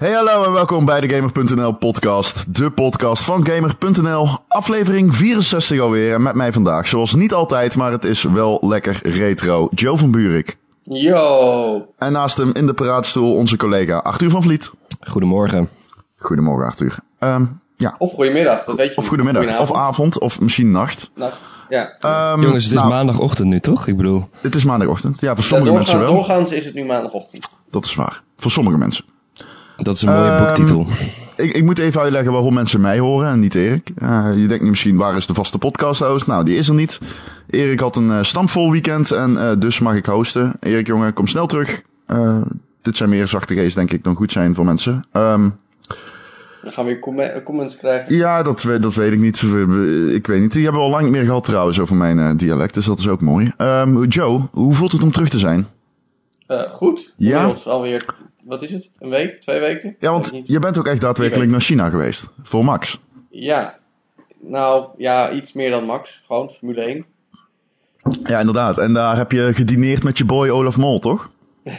Hey hallo en welkom bij de Gamer.nl podcast, de podcast van Gamer.nl, aflevering 64 alweer en met mij vandaag, zoals niet altijd, maar het is wel lekker retro, Joe van Buurik. Yo! En naast hem in de paraatstoel onze collega Arthur van Vliet. Goedemorgen. Goedemorgen Arthur. Ehm, ja, Of goedemiddag, dat weet je of goedemiddag, of avond, of misschien nacht. Nacht. Ja. Ehm, Jongens, het is nou, maandagochtend nu, toch? Ik bedoel, Het is maandagochtend, ja voor Ja, sommige mensen wel, doorgaans is het nu maandagochtend. dat is waar. Voor sommige mensen. Dat is een mooie Ehm, boektitel. Ik, ik moet even uitleggen waarom mensen mij horen en niet Erik. Eh, je denkt nu misschien, waar is de vaste podcast-host? Nou, die is er niet. Erik had een eh, stampvol weekend en eh, dus mag ik hosten. Erik, jongen, kom snel terug. Eh, dit zijn meer zachte geest, denk ik, dan goed zijn voor mensen. Ehm, Dan gaan we weer com- comments krijgen. ja, dat, dat weet ik niet. Ik weet niet. Die hebben we al lang niet meer gehad trouwens over mijn dialect, dus dat is ook mooi. Ehm, Joe, hoe voelt het om terug te zijn? Eh, goed. Ja? Inmiddels alweer, wat is het? Een week? Twee weken? Ja, want je bent ook echt daadwerkelijk naar China geweest. Voor Max. Ja. Nou, ja, iets meer dan Max. Gewoon Formule 1. Ja, inderdaad. En daar heb je gedineerd met je boy Olaf Mol, toch?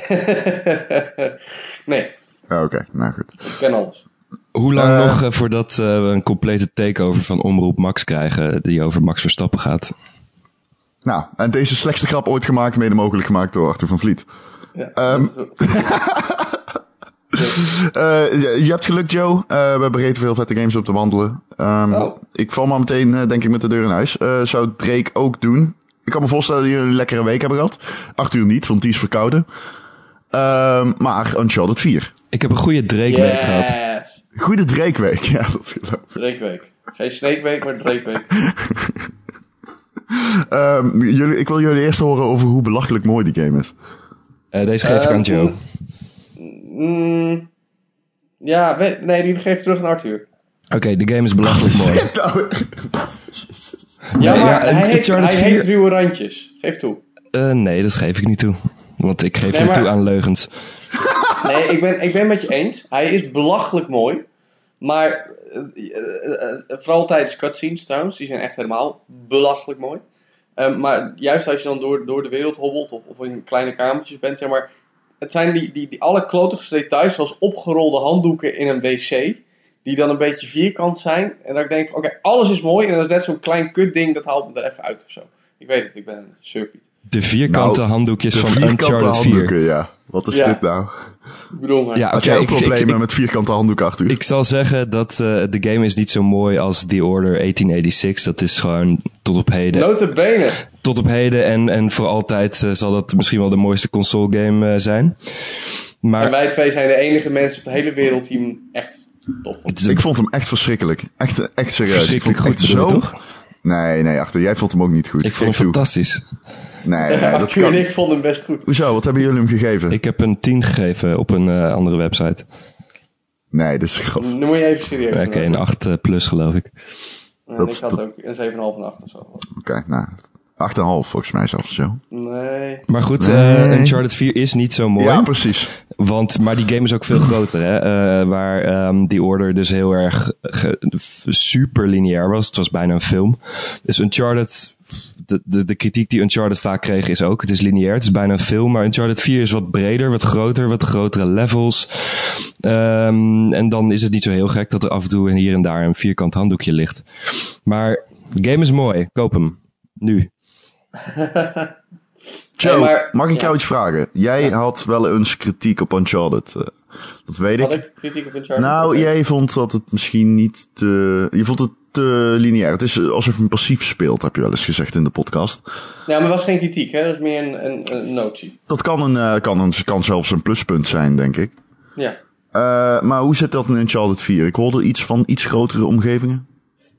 nee, Ja, Oké, nou goed. ik ken alles. Hoe lang eh, nog eh, voordat eh, we een complete takeover van Omroep Max krijgen, die over Max Verstappen gaat? Nou, en deze slechtste grap ooit gemaakt, mede mogelijk gemaakt door Arthur van Vliet. Ja. Ehm, Eh, je, je hebt geluk, Joe. Eh, we hebben rete veel vette games op te wandelen. Ehm, Oh. Ik val maar meteen, eh, denk ik, met de deur in huis. Eh, zou Drake ook doen? Ik kan me voorstellen dat jullie een lekkere week hebben gehad. Arthur niet, want die is verkouden. Ehm, maar Uncharted 4. Ik heb een goede Drake-week gehad. Goede Drake-week, ja, dat geloof ik. Drakeweek. Geen Snakeweek, maar Drakeweek. Ehm, jullie, ik wil jullie eerst horen over hoe belachelijk mooi die game is. Eh, deze geef ik aan Joe. Mm, ja, we- nee, die geeft terug aan Arthur. Oké, de game is belachelijk mooi. Nou, Ja, Nee, maar ja, hij, heeft, hij 4 heeft ruwe randjes. Geef toe. Eh, nee, dat geef ik niet toe. Want ik geef Nee, maar- toe aan leugens. Nee, ik ben, ik ben met je eens. Hij is belachelijk mooi. Maar eh, eh, vooral tijdens cutscenes trouwens, die zijn echt helemaal belachelijk mooi. Ehm, maar juist als je dan door, door de wereld hobbelt of, of in kleine kamertjes bent, zeg maar. Het zijn die, die, die alle klotigste details, zoals opgerolde handdoeken in een wc. Die dan een beetje vierkant zijn. En dat ik denk, van, oké, alles is mooi. En dat is net zo'n klein kutding, dat haalt me er even uit of zo. Ik weet het, ik ben een surpiet. De vierkante Nou, handdoekjes de van vierkante Uncharted 4. handdoeken, ja. Wat is Ja. dit nou? Ik bedoel maar. Ja, Had oké, jij ook ik- ik- problemen ik- met vierkante handdoeken, Arthur? Ik zal zeggen dat eh, de game is niet zo mooi als The Order 1886. Dat is gewoon tot op heden. Notabene. Tot op heden en, en voor altijd eh, zal dat misschien wel de mooiste console game eh, zijn. Maar En wij twee zijn de enige mensen op de hele wereld die hem echt top Ik vond hem echt verschrikkelijk. Echt, echt serieus. verschrikkelijk ik vond goed, echt zo... toch? Nee, nee, achter. Jij vond hem ook niet goed. Ik vond hem toe. Nee, nee, dat kan... en ik vonden hem best goed. Hoezo? Wat hebben jullie hem gegeven? Ik heb een 10 gegeven op een eh, andere website. Nee, dat is grap. Nu moet je even serieus Oké, een 8 eh, plus geloof ik. En dat- ik had dat- ook een 7,5 en 8 of zo. Oké, nou... 8,5 volgens mij zelfs zo. Nee. Maar goed, Nee. eh, Uncharted 4 is niet zo mooi. Ja, precies. Want, maar die game is ook veel groter, hè? Eh, waar ehm, die order dus heel erg super lineair was. Het was bijna een film. Dus Uncharted, de, de, de kritiek die Uncharted vaak kreeg is ook, het is lineair, het is bijna een film. Maar Uncharted 4 is wat breder, wat groter, wat grotere levels. Ehm, en dan is het niet zo heel gek dat er af en toe hier en daar een vierkant handdoekje ligt. Maar de game is mooi, koop hem. Nu. Joe, maar- mag ik jou ja. iets vragen? Jij had wel eens kritiek op Uncharted. eh, dat weet Had ik. ik kritiek op Uncharted? Nou, jij vond dat het misschien niet te... Je vond het te lineair. Het is alsof je hem passief speelt, heb je wel eens gezegd in de podcast. Ja, maar dat was geen kritiek, hè? Dat is meer een, een, een notie. Dat kan, een, eh, kan, een, kan zelfs een pluspunt zijn, denk ik. Ja. Eh, maar hoe zit dat in Uncharted 4? Ik hoorde iets van iets grotere omgevingen.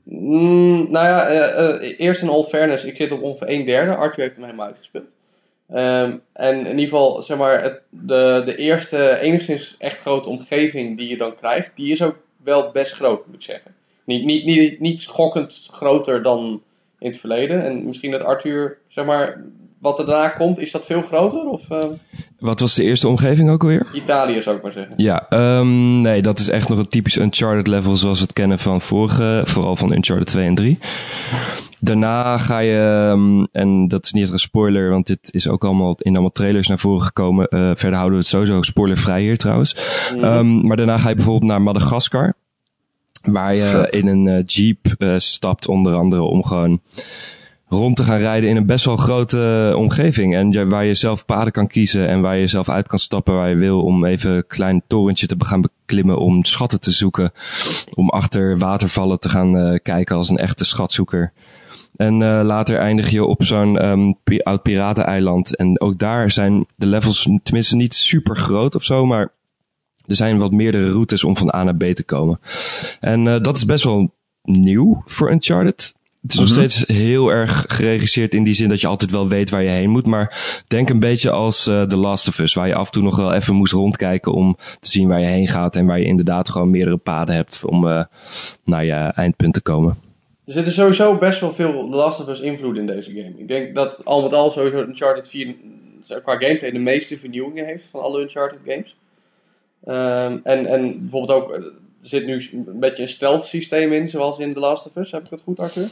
Mm, nou ja, eh, eh, eerst in all fairness. Ik zit op ongeveer een derde. Arthur heeft hem helemaal uitgespeeld. Ehm, en in ieder geval, zeg maar, het, de, de eerste enigszins echt grote omgeving die je dan krijgt, die is ook wel best groot, moet ik zeggen. Niet, niet, niet, niet schokkend groter dan in het verleden. En misschien dat Arthur, zeg maar, wat er daarna komt, is dat veel groter? Of ehm, Wat was de eerste omgeving ook alweer? Italië zou ik maar zeggen. Ja, ehm, nee, dat is echt nog een typisch Uncharted level zoals we het kennen van vorige, vooral van Uncharted 2 en 3. Daarna ga je, um, en dat is niet een spoiler, want dit is ook allemaal in allemaal trailers naar voren gekomen. Uh, verder houden we het sowieso spoilervrij hier trouwens. Mm. Um, maar daarna ga je bijvoorbeeld naar Madagaskar. Waar je in een uh, jeep uh, stapt, onder andere om gewoon rond te gaan rijden in een best wel grote omgeving. En je, waar je zelf paden kan kiezen en waar je zelf uit kan stappen waar je wil. Om even een klein torentje te gaan beklimmen om schatten te zoeken. Om achter watervallen te gaan uh, kijken als een echte schatzoeker. En uh, later eindig je op zo'n um, oud pirateneiland. En ook daar zijn de levels tenminste niet super groot of zo, maar er zijn wat meerdere routes om van A naar B te komen. En uh, dat is best wel nieuw voor Uncharted. Het is nog steeds heel erg geregisseerd in die zin dat je altijd wel weet waar je heen moet. Maar denk een beetje als uh, The Last of Us, waar je af en toe nog wel even moest rondkijken om te zien waar je heen gaat. En waar je inderdaad gewoon meerdere paden hebt om uh, naar je eindpunt te komen. Er zitten sowieso best wel veel The Last of Us invloed in deze game. Ik denk dat al met al sowieso Uncharted 4 qua gameplay de meeste vernieuwingen heeft van alle Uncharted games. Um, en, en bijvoorbeeld ook er zit nu een beetje een stealth systeem in, zoals in The Last of Us. Heb ik dat goed, Arthur?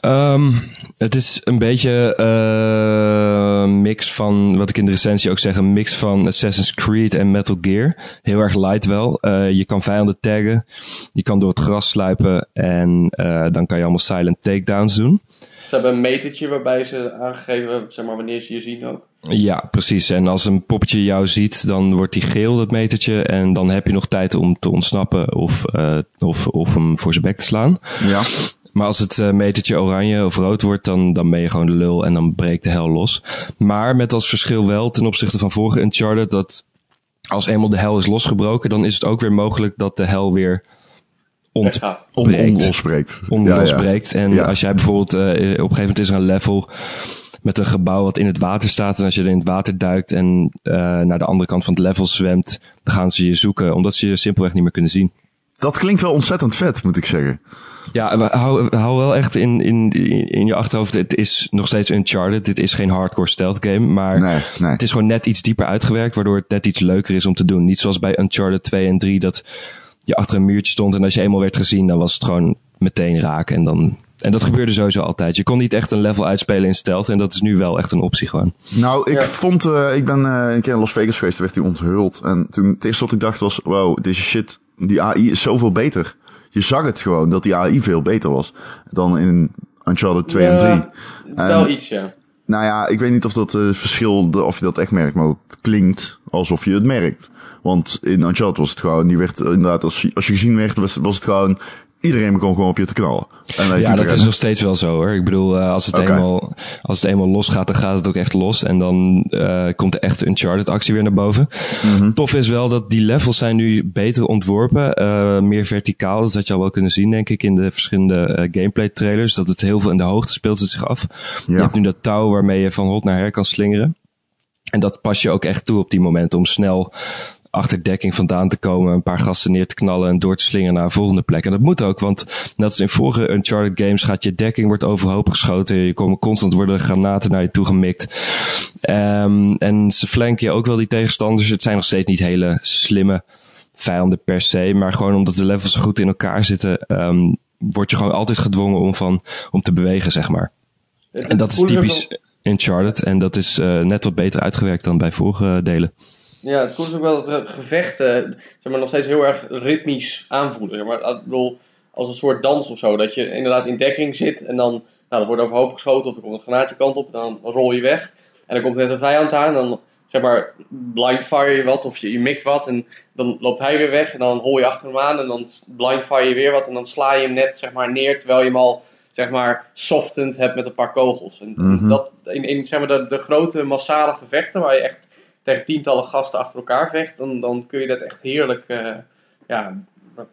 Um, het is een beetje een uh, mix van, wat ik in de recensie ook zeg, een mix van Assassin's Creed en Metal Gear. Heel erg light wel. Uh, je kan vijanden taggen, je kan door het gras sluipen en uh, dan kan je allemaal silent takedowns doen. Ze hebben een metertje waarbij ze aangegeven, zeg maar, wanneer ze je zien ook. Ja, precies. En als een poppetje jou ziet, dan wordt die geel, dat metertje. En dan heb je nog tijd om te ontsnappen of, uh, of, of hem voor zijn bek te slaan. Ja. Maar als het uh, metertje oranje of rood wordt, dan, dan ben je gewoon de lul en dan breekt de hel los. Maar met als verschil wel ten opzichte van vorige Uncharted, dat als eenmaal de hel is losgebroken, dan is het ook weer mogelijk dat de hel weer ontbreekt. On, onlosbreekt. Onlosbreekt. Ja, ja. En ja. als jij bijvoorbeeld, uh, op een gegeven moment is er een level met een gebouw wat in het water staat. En als je er in het water duikt en uh, naar de andere kant van het level zwemt, dan gaan ze je zoeken, omdat ze je simpelweg niet meer kunnen zien. Dat klinkt wel ontzettend vet, moet ik zeggen. Ja, hou, hou wel echt in, in, in je achterhoofd. Het is nog steeds Uncharted. Dit is geen hardcore stealth game. Maar nee, nee. het is gewoon net iets dieper uitgewerkt. Waardoor het net iets leuker is om te doen. Niet zoals bij Uncharted 2 en 3 dat je achter een muurtje stond. En als je eenmaal werd gezien, dan was het gewoon meteen raken. En dan en dat gebeurde sowieso altijd. Je kon niet echt een level uitspelen in stealth. En dat is nu wel echt een optie gewoon. Nou, ik Ja. vond... uh, ik ben uh, een keer in Las Vegas geweest. Toen werd die onthuld. En toen het eerste wat ik dacht was... Wow, deze shit... Die AI is zoveel beter. Je zag het gewoon dat die AI veel beter was. Dan in Uncharted 2 en 3. Wel iets, ja. Nou ja, ik weet niet of dat uh, verschil... Of je dat echt merkt. Maar het klinkt alsof je het merkt. Want in Uncharted was het gewoon... Die werd inderdaad... Als je, als je gezien werd, was, was het gewoon... Iedereen begon gewoon op je te knallen. En ja, dat is nog steeds wel zo hoor. Ik bedoel, uh, als, het eenmaal, als het eenmaal losgaat, dan gaat het ook echt los. En dan uh, komt de echte Uncharted actie weer naar boven. Mhm. Tof is wel dat die levels zijn nu beter ontworpen. Uh, meer verticaal. Dat had je al wel kunnen zien, denk ik, in de verschillende gameplay trailers. Dat het heel veel in de hoogte speelt het zich af. Ja. Je hebt nu dat touw waarmee je van hot naar her kan slingeren. En dat pas je ook echt toe op die moment om snel achter dekking vandaan te komen, een paar gasten neer te knallen en door te slingeren naar een volgende plek. En dat moet ook, want net als in vorige Uncharted games gaat je dekking wordt overhoop geschoten, je komt constant worden granaten naar je toe gemikt. Um, en ze flanken je ook wel die tegenstanders. Het zijn nog steeds niet hele slimme vijanden per se, maar gewoon omdat de levels goed in elkaar zitten, um, word je gewoon altijd gedwongen om van om te bewegen, zeg maar. En dat is typisch Uncharted en dat is uh, net wat beter uitgewerkt dan bij vorige delen. Ja, het voelt ook wel dat gevechten zeg maar, nog steeds heel erg ritmisch aanvoelen. Zeg maar, ik bedoel, als een soort dans of zo. Dat je inderdaad in dekking zit en dan, nou, er wordt overhoop geschoten of er komt een granaatje kant op. Dan rol je weg en dan komt net een vijand aan. Dan zeg maar, blindfire je wat of je, je mikt wat en dan loopt hij weer weg. En dan hol je achter hem aan en dan blindfire je weer wat. En dan sla je hem net zeg maar, neer terwijl je hem al zeg maar, softend hebt met een paar kogels. En Mhm. dat, in, in zeg maar, de, de grote massale gevechten waar je echt tegen tientallen gasten achter elkaar vecht, dan, dan kun je dat echt heerlijk uh, ja,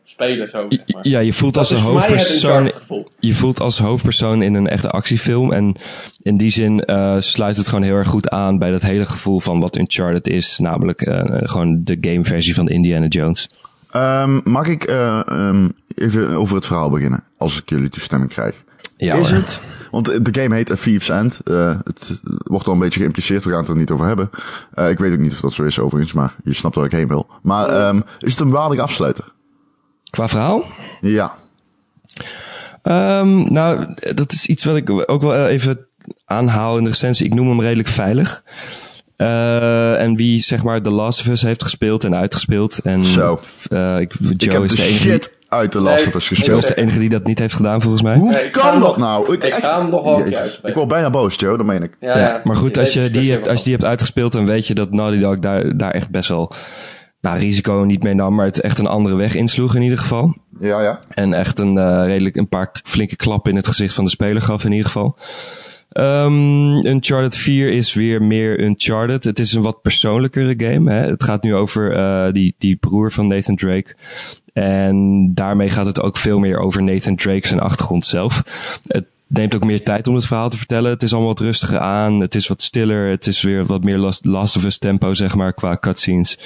spelen. Zo, zeg maar. Ja, je voelt dat als de hoofdpersoon. Je voelt als hoofdpersoon in een echte actiefilm. En in die zin uh, sluit het gewoon heel erg goed aan bij dat hele gevoel van wat Uncharted is. Namelijk uh, gewoon de gameversie van Indiana Jones. Um, mag ik uh, um, even over het verhaal beginnen? Als ik jullie toestemming krijg. Ja, is hoor. het, want de game heet A Thieves End. Uh, het wordt al een beetje geïmpliceerd, we gaan het er niet over hebben. Uh, ik weet ook niet of dat zo is overigens, maar je snapt waar ik heen wil. Maar um, is het een waardig afsluiter? Qua verhaal? Ja. Ehm, nou, dat is iets wat ik ook wel even aanhaal in de recensie. Ik noem hem redelijk veilig. Uh, en wie zeg maar The Last of Us heeft gespeeld en uitgespeeld. En, Zo. Uh, ik, Joe ik heb is de enige shit uit de Last of Us Joe gespeeld. is de enige die dat niet heeft gedaan volgens mij. Hoe Nee, ik kan dat nog- nou? ik ga hem nog wel Jezus. Ik word bijna boos, Joe. Dat meen ik. Ja, Ja, maar goed, als je, die hebt, als je die hebt uitgespeeld, dan weet je dat Naughty Dog daar, daar echt best wel nou, risico niet mee nam, maar het echt een andere weg insloeg in ieder geval. Ja, ja. En echt een eh, redelijk een paar flinke klappen in het gezicht van de speler gaf in ieder geval. Ehm Uncharted 4 is weer meer Uncharted. Het is een wat persoonlijkere game. Hè? Het gaat nu over eh, die, die broer van Nathan Drake. En daarmee gaat het ook veel meer over Nathan Drake zijn achtergrond zelf. Het neemt ook meer tijd om het verhaal te vertellen. Het is allemaal wat rustiger aan. Het is wat stiller. Het is weer wat meer Last, Last of Us tempo, zeg maar, qua cutscenes.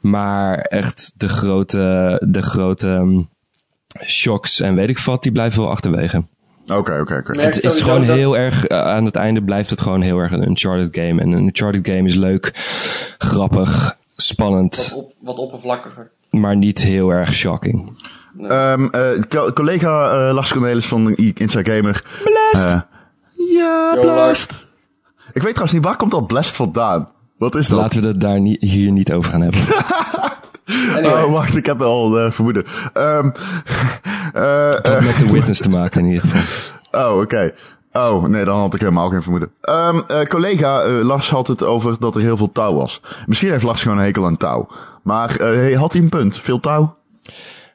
Maar echt de grote, de grote ehm, shocks en weet ik wat, die blijven wel achterwege. Oké, oké, Het is gewoon dat- heel erg, eh, aan het einde blijft het gewoon heel erg een Uncharted game. En een Uncharted game is leuk, grappig, spannend, Wat, op, wat oppervlakkiger. maar niet heel erg shocking. Ehm, eh, co- collega eh Lars Cornelis van Inside Gamer. Blast! Ja, Yo, Blast. Ik weet trouwens niet, waar komt dat Blast vandaan? Wat is dat? Laten we het daar niet, hier niet over gaan hebben. Anyway, Oh, wacht, ik heb al eh, vermoeden. Ehm, eh, Het had met The Witness te maken in ieder geval. oh, oké. Oh, nee, dan had ik helemaal geen vermoeden. Ehm, eh, collega eh, Lars had het over dat er heel veel touw was. Misschien heeft Lars gewoon een hekel aan touw. Maar eh, hey, had hij een punt? Veel touw?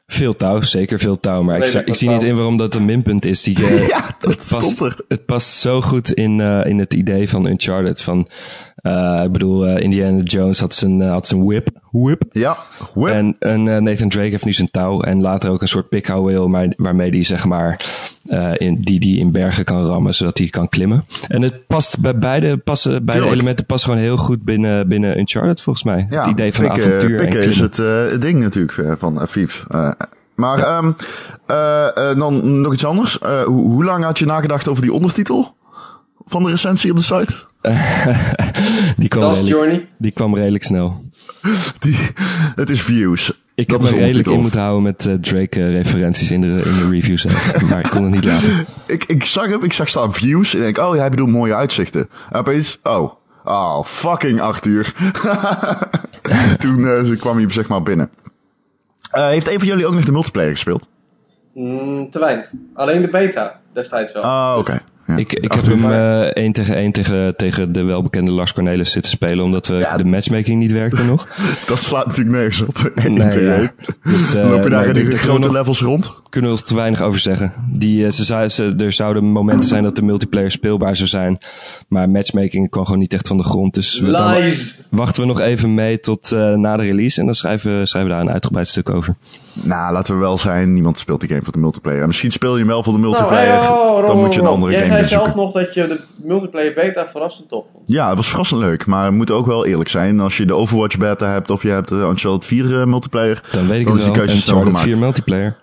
Veel touw, zeker veel touw. Maar ik, ik zie niet in waarom dat een minpunt is. Die, eh, Ja, dat het past, stond er. Het past zo goed in, eh, in het idee van Uncharted. Van, eh, ik bedoel, eh, Indiana Jones had zijn, had zijn whip. whip. Ja, whip. En, en eh, Nathan Drake heeft nu zijn touw. En later ook een soort pickhouweel maar, waarmee hij zeg maar eh, in, die, die in bergen kan rammen, zodat hij kan klimmen. En het past bij beide, passen, beide Tuurlijk. elementen passen gewoon heel goed binnen, binnen Uncharted volgens mij. Ja, het idee van pikken, avontuur en is het eh, ding natuurlijk van uh, Maar ehm, eh, eh, dan nog iets anders. Eh, hoe, hoe lang had je nagedacht over die ondertitel van de recensie op de site? die, kwam redelijk, Journey. die kwam redelijk snel. Die, het is views. Ik dat heb is me de redelijk in moeten houden met Drake-referenties in, de, in de reviews. zelf. maar ik kon het niet laten. Ik, ik zag hem, ik zag staan views. En ik denk, oh, jij bedoelt mooie uitzichten. En opeens, oh, oh, fucking Arthur. Toen eh, kwam hij zeg maar binnen. Eh, heeft een van jullie ook nog de multiplayer gespeeld? Mm, te weinig. Alleen de beta destijds wel. Ah, oké. Ja. Ik, ik heb hem eh één tegen één tegen, tegen de welbekende Lars Cornelis zitten spelen, omdat we, Ja. de matchmaking niet werkte nog. Dat slaat natuurlijk nergens op. Nee, ja. Dus, eh, Loop je daar in de grote nog- levels rond? Kunnen we er te weinig over zeggen. Die, eh, ze, zei- ze, er zouden momenten zijn dat de multiplayer speelbaar zou zijn, maar matchmaking kwam gewoon niet echt van de grond. Dus we, dan wachten we nog even mee tot eh, na de release en dan schrijven, schrijven we daar een uitgebreid stuk over. Nou, laten we wel zijn. Niemand speelt die game voor de multiplayer. En misschien speel je hem wel voor de Nou, multiplayer. hey, oh, dan moet je een andere Jij game zei gaan zelf nog dat je de multiplayer beta verrassend tof vond. Ja, het was verrassend leuk. Maar we moeten ook wel eerlijk zijn. Als je de Overwatch beta hebt of je hebt de Uncharted 4 eh, multiplayer. Dan weet ik dan het is die wel. Uncharted gemaakt. 4 multiplayer.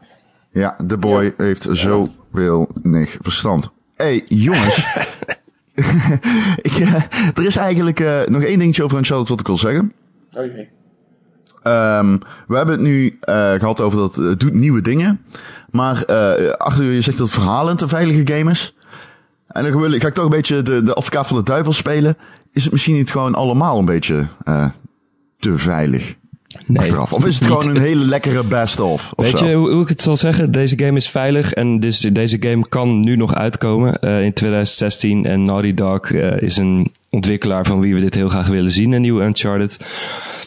Ja, de boy heeft zoveel nig verstand. hey, jongens. ik, eh, er is eigenlijk eh, nog één dingetje over Uncharted wat ik wil zeggen. Jee. Ehm, we hebben het nu eh, gehad over dat het doet nieuwe dingen. Maar achter je zegt dat het verhalend een veilige game is. En dan wil ik- ga ik toch een beetje de, de advocaat van de duivel spelen. Is het misschien niet gewoon allemaal een beetje te veilig Nee, achteraf? Of is het gewoon een hele lekkere best-of? of Weet zo? je hoe, hoe ik het zal zeggen? Deze game is veilig en dus, deze game kan nu nog uitkomen eh, in 2016. En Naughty Dog eh, is een ontwikkelaar van wie we dit heel graag willen zien, een nieuwe Uncharted.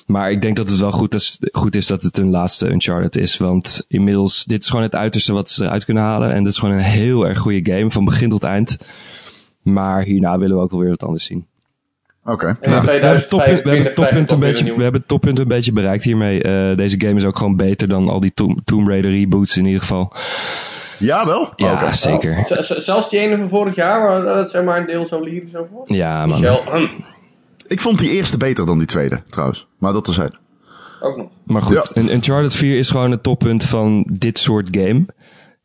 Maar ik denk dat het wel goed is, goed is dat het een laatste Uncharted is. Want inmiddels, dit is gewoon het uiterste wat ze eruit kunnen halen. En dit is gewoon een heel erg goede game, van begin tot eind. Maar hierna willen we ook wel weer wat anders zien. Oké. En in nou, We hebben het toppunt, we 2025 hebben het toppunt, een, beetje, nieuw. we hebben het toppunt een beetje bereikt hiermee. Eh, deze game is ook gewoon beter dan al die Tomb, Tomb Raider reboots in ieder geval. ja, wel? Ja, zeker. Zelfs die ene van vorig jaar, waar dat zeg maar een deel zo lyrisch over was. Ja, man. Michel, Ik vond die eerste beter dan die tweede, trouwens. Maar dat terzijde. ook nog. Maar goed, Ja. een Uncharted 4 is gewoon het toppunt van dit soort game.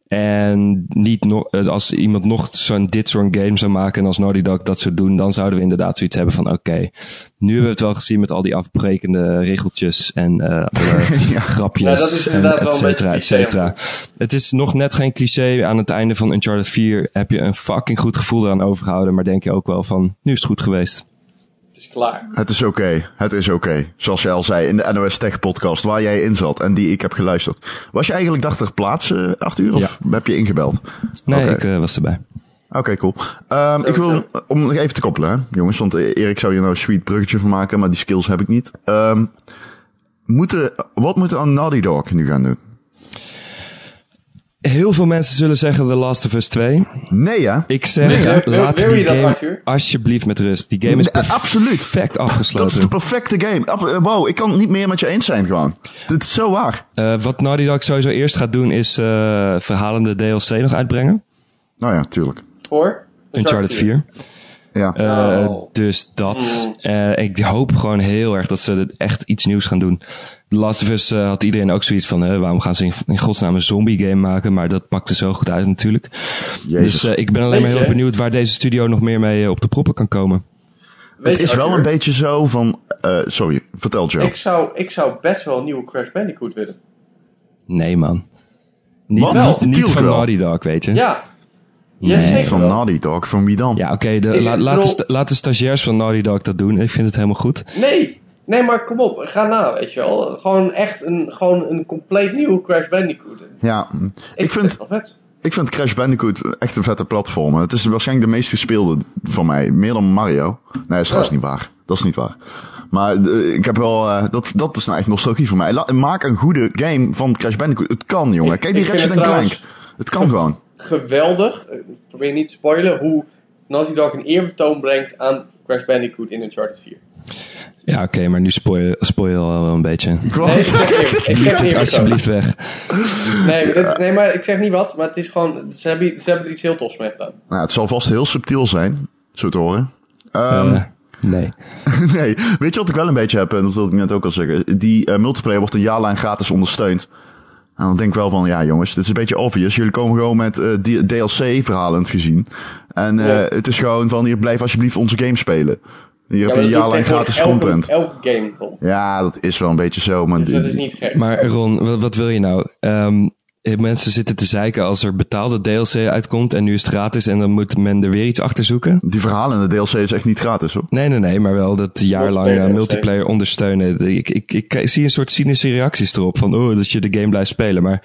En niet nog, eh, als iemand nog zo'n dit soort game zou maken en als Naughty Dog dat zou doen, dan zouden we inderdaad zoiets hebben van oké, nu hebben we het wel gezien met al die afbrekende regeltjes en eh alle grapjes Ja, en et cetera, et cetera. Het is nog net geen cliché. Aan het einde van Uncharted 4 heb je een fucking goed gevoel eraan overgehouden, maar denk je ook wel van, nu is het goed geweest. Het is klaar. Het is oké. Het is oké. Zoals jij al zei in de NOS Tech podcast waar jij in zat en die ik heb geluisterd. Was je eigenlijk dag ter plaatse, acht uur? Of heb je ingebeld? Nee, ik eh, was erbij. Oké, cool. Ehm, ik wil, om nog even te koppelen, hè, jongens, want eh, Erik zou hier nou een sweet bruggetje van maken, maar die skills heb ik niet. Ehm, moeten, wat moeten aan Naughty Dog nu gaan doen? Heel veel mensen zullen zeggen The Last of Us 2. Nee, hè? Ik zeg, Nee, laat wil die game alsjeblieft met rust. Die game is Nee, absoluut. perfect Dat is afgesloten. de perfecte game. Eh, Wow, ik kan het niet meer met je eens zijn gewoon. Dit is zo waar. Eh, wat Naughty Dog sowieso eerst gaat doen is eh verhalende DLC nog uitbrengen. Nou ja, tuurlijk. Voor? Uncharted 4. Ja. Eh, Oh. Dus dat. Mm. Eh, ik hoop gewoon heel erg dat ze er echt iets nieuws gaan doen. The Last of Us eh, had iedereen ook zoiets van... hè, waarom gaan ze in, in godsnaam een zombie game maken? Maar dat pakte zo goed uit natuurlijk. Jezus. Dus eh, ik ben alleen maar heel erg benieuwd... waar deze studio nog meer mee op de proppen kan komen. Weet het is wel een beetje zo van... eh, sorry, vertel Joe. Ik zou, ik zou best wel een nieuwe Crash Bandicoot willen. Nee man. Niet, niet, van. Naughty Dog, weet je. Ja. Nee, van. Naughty Dog, van wie dan? Ja, oké. la- laat, de sta- laat de stagiairs van Naughty Dog dat doen. Ik vind het helemaal goed. Nee, nee, maar kom op, ga na, weet je wel. Gewoon echt een, gewoon een compleet nieuwe Crash Bandicoot. Ja, ik, vind, ik vind Crash Bandicoot echt een vette platform. Het is waarschijnlijk de meest gespeelde van mij. Meer dan Mario. Nee, dat is trouwens Ja. niet waar. Dat is niet waar. Maar eh, ik heb wel... eh, dat, dat is nou echt nostalgie voor mij. La- maak een goede game van Crash Bandicoot. Het kan, jongen. Ik- Kijk die Ratchet het Clank. Het kan gewoon. Geweldig, ik probeer niet te spoilen, hoe Naughty Dog een eerbetoon brengt aan Crash Bandicoot in Uncharted 4. Ja, oké. maar nu spoil, spoil je al wel een beetje. Nee, ik zeg ik alsjeblieft weg. Nee, maar dit- nee, maar ik zeg niet wat, maar het is gewoon, ze hebben, ze hebben er iets heel tofs mee gedaan. nou, het zal vast heel subtiel zijn. Zo te horen. Ehm, Eh, nee. nee, weet je wat ik wel een beetje heb? En dat wilde ik net ook al zeggen. Die eh, multiplayer wordt een jaar lang gratis ondersteund. En dan denk ik wel van, ja jongens, dit is een beetje obvious. Jullie komen gewoon met eh, die DLC-verhalend gezien. En eh, Ja. het is gewoon van, hier blijf alsjeblieft onze game spelen. Hier heb je een jaar lang gratis elke- content. Elke game, Ron. Ja, dat is wel een beetje zo. Maar Dus dat is niet gek. Maar Ron, wat, wat wil je nou? Ehm, mensen zitten te zeiken als er betaalde DLC uitkomt en nu is het gratis en dan moet men er weer iets achter zoeken. die verhalen in de DLC is echt niet gratis hoor. Nee, nee, nee, maar wel dat jaarlang Multiplayer eh, DLC. multiplayer ondersteunen. Ik, ik, ik, zie een soort cynische reacties erop van, oh, dat je de game blijft spelen. Maar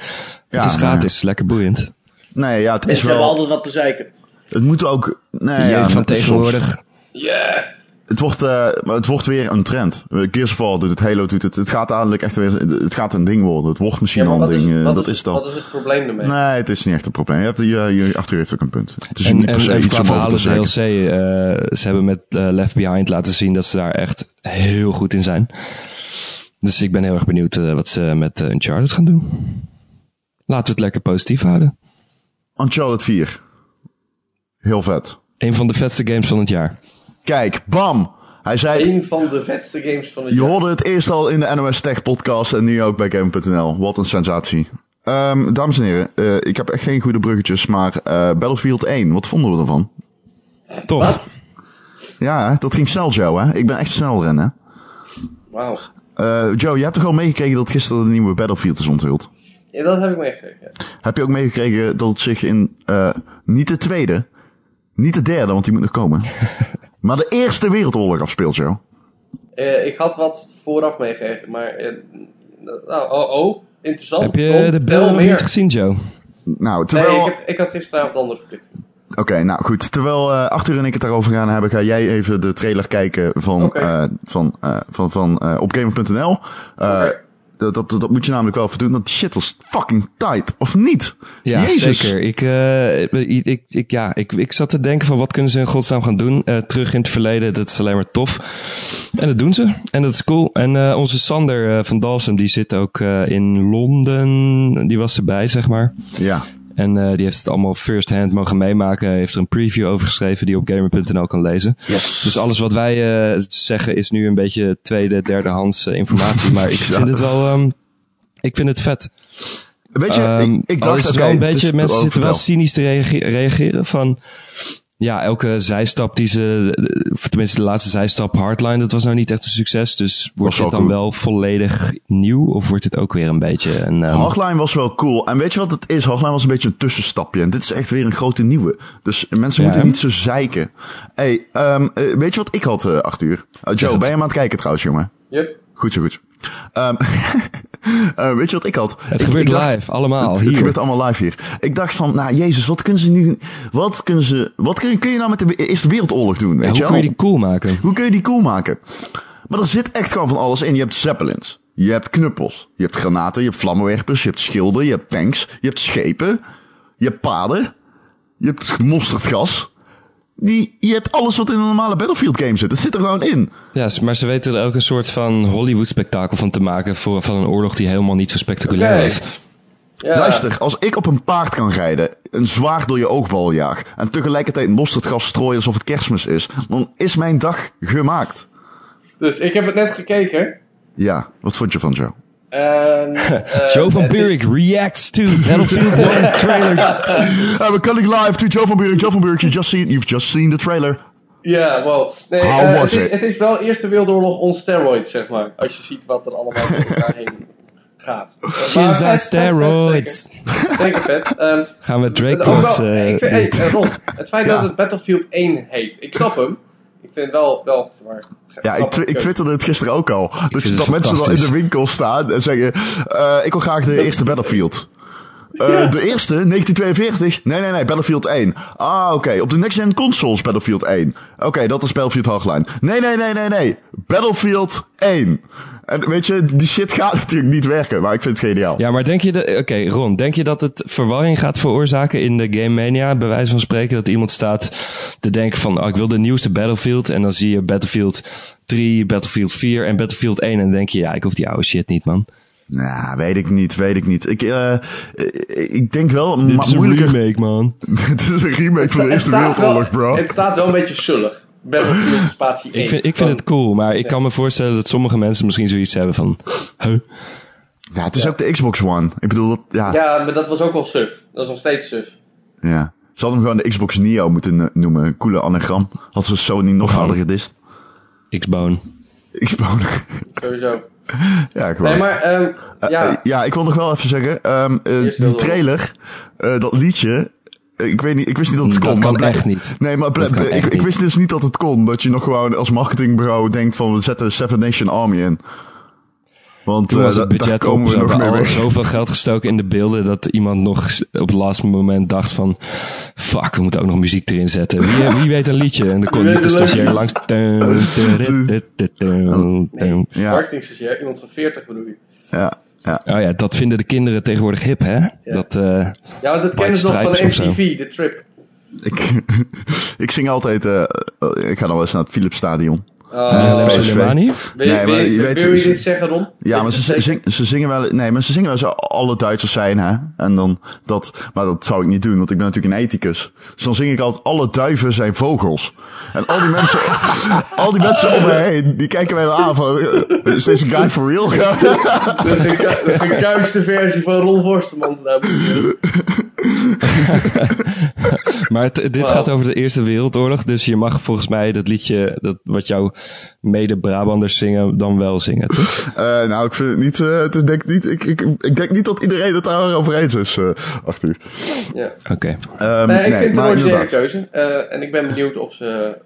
Ja, het is gratis, lekker boeiend. Nee, ja, het is wel... altijd wat te zeiken. Het moet ook... Nee, ja, van tegenwoordig. Ja. Het wordt, eh, maar het wordt weer een trend. Gears of War doet het, Halo doet het. Het gaat dadelijk echt weer, het gaat een ding worden. Het wordt misschien Ja, al een wat is, ding. eh, wat dat is, is het al. Wat is het probleem ermee? Nee, het is niet echt een probleem. Je hebt, je, je, Arthur heeft ook een punt. Het is En, niet per en, se en iets qua om over te verhalen zeggen. DLC, eh, ze hebben met Left Behind laten zien dat ze daar echt heel goed in zijn. Dus ik ben heel erg benieuwd wat ze met Uncharted gaan doen. Laten we het lekker positief houden. Uncharted 4. Heel vet. Een van de vetste games van het jaar. Kijk, bam! Hij zei Een van de vetste games van het je jaar. hoorde het eerst al in de NOS Tech podcast en nu ook bij Game.nl. Wat een sensatie. Ehm, dames en heren, eh, ik heb echt geen goede bruggetjes, maar eh, Battlefield 1, wat vonden we ervan? Tof. Wat? Ja, dat ging snel, Joe, hè? Ik ben echt snel rennen. Wauw. Eh Joe, je hebt toch wel meegekregen dat gisteren de nieuwe Battlefield is onthuld? Ja, dat heb ik meegekregen. ja. Heb je ook meegekregen dat het zich in eh, niet de tweede, niet de derde, want die moet nog komen, maar de Eerste Wereldoorlog afspeelt, Joe? Eh, ik had wat vooraf meegekregen, maar... eh, nou, oh, oh, interessant. Heb je Ron, de beelden nog niet gezien, Joe? Nou, Nee, terwijl... ik, heb, ik had gisteravond andere verplichtingen. Oké, nou goed. Terwijl eh Arthur en ik het daarover gaan hebben, ga jij even de trailer kijken van, eh, van, eh, van, van eh, op Gamer.nl. Eh. Dat, dat, dat moet je namelijk wel even doen, want die shit was fucking tight, of niet? Ja, Jezus. zeker. Ik, eh, ik, ik, ik, ja, ik, ik zat te denken van wat kunnen ze in godsnaam gaan doen. Eh, terug in het verleden, dat is alleen maar tof. En dat doen ze. En dat is cool. En eh, onze Sander van Dalsem, die zit ook in Londen. Die was erbij, zeg maar. Ja. En eh, die heeft het allemaal first hand mogen meemaken. Hij heeft er een preview over geschreven die je op gamer.nl kan lezen. Yes. Dus alles wat wij eh, zeggen is nu een beetje tweede, derdehands eh, informatie. Maar ik vind het wel, ehm, ik vind het vet. Weet je, Ehm, ik, ik al dacht, oké, wel een beetje, mensen oh, zitten wel cynisch te reage- reageren van... Ja, elke zijstap die ze... Of tenminste, de laatste zijstap, Hardline, dat was nou niet echt een succes. Dus wordt dit dan cool. wel volledig nieuw? Of wordt het ook weer een beetje een... ehm, Hardline was wel cool. En weet je wat het is? Hardline was een beetje een tussenstapje. En dit is echt weer een grote nieuwe. Dus mensen Ja, moeten niet zo zeiken. hey, ehm, eh, weet je wat ik had, eh Arthur? Uh, Joe, ben je hem aan het kijken trouwens, jongen? Yep. Goed zo, goed zo. Ehm, eh, weet je wat ik had? het Ik- gebeurt ik dacht- live, allemaal, Het, hier. het gebeurt allemaal live hier. Ik dacht van, nou jezus, wat kunnen ze nu... Wat kunnen ze... Wat kun je, kun je nou met de Eerste Wereldoorlog doen, weet Ja, je hoe kun je die cool maken? Hoe kun je die cool maken? Maar er zit echt gewoon van alles in. Je hebt zeppelins. Je hebt knuppels. Je hebt granaten. Je hebt vlammenwerpers. Je hebt schilden. Je hebt tanks. Je hebt schepen. Je hebt paden. Je hebt mosterdgas. Die, je hebt alles wat in een normale Battlefield game zit. Het zit er gewoon in. Ja, maar ze weten er ook een soort van Hollywood-spektakel van te maken... Voor, van een oorlog die helemaal niet zo spectaculair was. Ja. Luister, als ik op een paard kan rijden, een zwaard door je oogbal jaag... en tegelijkertijd mosterdgas strooien alsof het kerstmis is... dan is mijn dag gemaakt. Dus ik heb het net gekeken. Ja, wat vond je van Joe? En, eh, Joe van het is- Buurik reacts to Battlefield 1 trailer. Uh, we're coming live to Joe van Buurik. Joe van Buurik, you just seen, you've just seen the trailer. Ja, wow. Nee, How eh, was het, is, it? het is wel Eerste Wereldoorlog on steroids, zeg maar. Als je ziet wat er allemaal door elkaar heen gaat. Vet, on vet, steroids. Zeker, zeker vet. Ehm, Gaan we Drake wel- eh, ik vind, hey, eh, Ron, het feit Ja. dat het Battlefield 1 heet. Ik snap hem. Ik vind het wel, wel zeg maar, Ja, ik, ik twitterde het gisteren ook al. Dat, je, dat mensen dan in de winkel staan en zeggen... eh, ik wil graag de eerste Battlefield. Eh, De eerste, 1942? Nee, nee, nee, Battlefield 1. Ah, oké. Op de next-gen consoles Battlefield 1. Oké, dat is Battlefield Hardline. Nee, nee, nee, nee, nee. Battlefield 1. En weet je, die shit gaat natuurlijk niet werken, maar ik vind het geniaal. Ja, maar denk je... dat- Oké, Ron, denk je dat het verwarring gaat veroorzaken in de Game Mania? Bij wijze van spreken dat iemand staat te denken van... Oh, ik wil de nieuwste Battlefield. En dan zie je Battlefield 3, Battlefield 4 en Battlefield 1. En dan denk je, ja, ik hoef die oude shit niet, man. Nou, weet ik niet, weet ik niet. Ik, eh, ik denk wel, Dit maar is een moeilijker... remake, man. Het is een remake van de Eerste Wereldoorlog, bro. Het staat wel een beetje zullig. Battlefield spatie 1. Ik vind, ik vind het cool, maar ik kan me voorstellen dat sommige mensen misschien zoiets hebben van... Huh? Ja, het is ook de Xbox One. Ik bedoel, dat, ja, ja. Ja, maar dat was ook wel suf. Dat is nog steeds suf. Ze hadden hem gewoon de Xbox Neo moeten noemen. Een coole anagram. Had ze Sony nog harder gedist. X-Bone. Xbox. Sowieso. ja, gewoon. Nee, maar ehm, Eh, ja. eh, ja, ik wil nog wel even zeggen. ehm, eh, die trailer, eh, dat liedje. Eh, Ik weet niet, ik wist niet dat het Dat kon. kan maar echt niet. Nee, maar Dat ik, ik wist dus niet dat het kon. Dat je nog gewoon als marketingbureau denkt van we zetten Seven Nation Army in. Want Toen eh, was het budget komen we nog mee al weg. zoveel geld gestoken in de beelden dat iemand nog op het laatste moment dacht van... Fuck, we moeten ook nog muziek erin zetten. Wie, wie weet een liedje? En dan niet de stagiair langs. Nee, Ja. marketingstagiair, iemand van 40 bedoel je. Ja, ja. ja, dat vinden de kinderen tegenwoordig hip, hè? Dat, eh, Ja, dat kennen ze nog van. MTV, de trip. Ik, ik zing altijd, eh, eh, ik ga nog wel eens naar het Philips Stadion. Uh, Leo PSV. Nee, maar je- weet- wil je dit zeggen, Ron? Ja, maar ze, zing- ze zingen wel, nee, maar ze zingen wel zo alle Duitsers zijn, hè. En dan, dat, maar dat zou ik niet doen, want ik ben natuurlijk een ethicus. Dus dan zing ik altijd, alle duiven zijn vogels. En al die mensen, al die mensen om me heen, die kijken mij dan aan van, eh, is deze guy for real? De, geku- de gekuiste versie van Ron Forstemans. Maar het- dit gaat over de Eerste Wereldoorlog. Dus je mag volgens mij dat liedje, dat, wat jouw mede-Brabanders zingen, dan wel zingen, toch? Eh, nou, ik vind het niet, eh, het is denk niet, ik, ik, ik denk niet dat iedereen het daarover eens is, eh Arthur. Ja. Oké. Ehm, Nee, ik vind het een originele inderdaad. keuze. eh, en ik ben benieuwd of ze...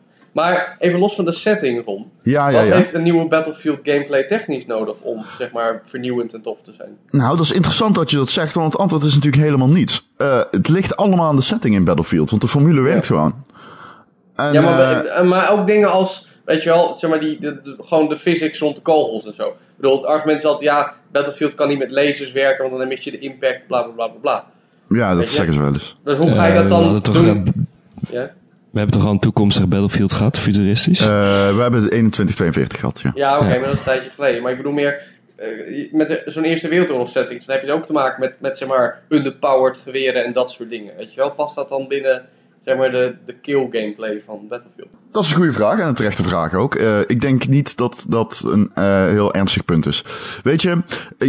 Maar even los van de setting, Ron. Ja, ja, Wat ja. heeft een nieuwe Battlefield gameplay technisch nodig om, zeg maar, vernieuwend en tof te zijn? Nou, dat is interessant dat je dat zegt, want het antwoord is natuurlijk helemaal niets. Eh, het ligt allemaal aan de setting in Battlefield, want de formule werkt gewoon. En, ja, maar, eh, eh, maar ook dingen als, weet je wel, zeg maar, die, de, de- gewoon de physics rond de kogels en zo. Ik bedoel, het argument is altijd, ja, Battlefield kan niet met lasers werken, want dan mis je de impact, bla bla bla bla bla. ja, dat zeggen ze wel eens. Dus hoe ga je dat dan doen? Ja? We hebben toch al een toekomstig Battlefield gehad, futuristisch? Eh, we hebben de 2142 gehad, ja. Ja, oké, Ja. maar dat is een tijdje geleden. Maar ik bedoel meer, eh, met zo'n Eerste Wereldoorlog setting, dan heb je ook te maken met, met zeg maar, underpowered geweren en dat soort dingen. Weet je wel, past dat dan binnen, zeg maar, de, de kill gameplay van Battlefield? Dat is een goede vraag en een terechte vraag ook. Uh, ik denk niet dat dat een uh, heel ernstig punt is. Weet je,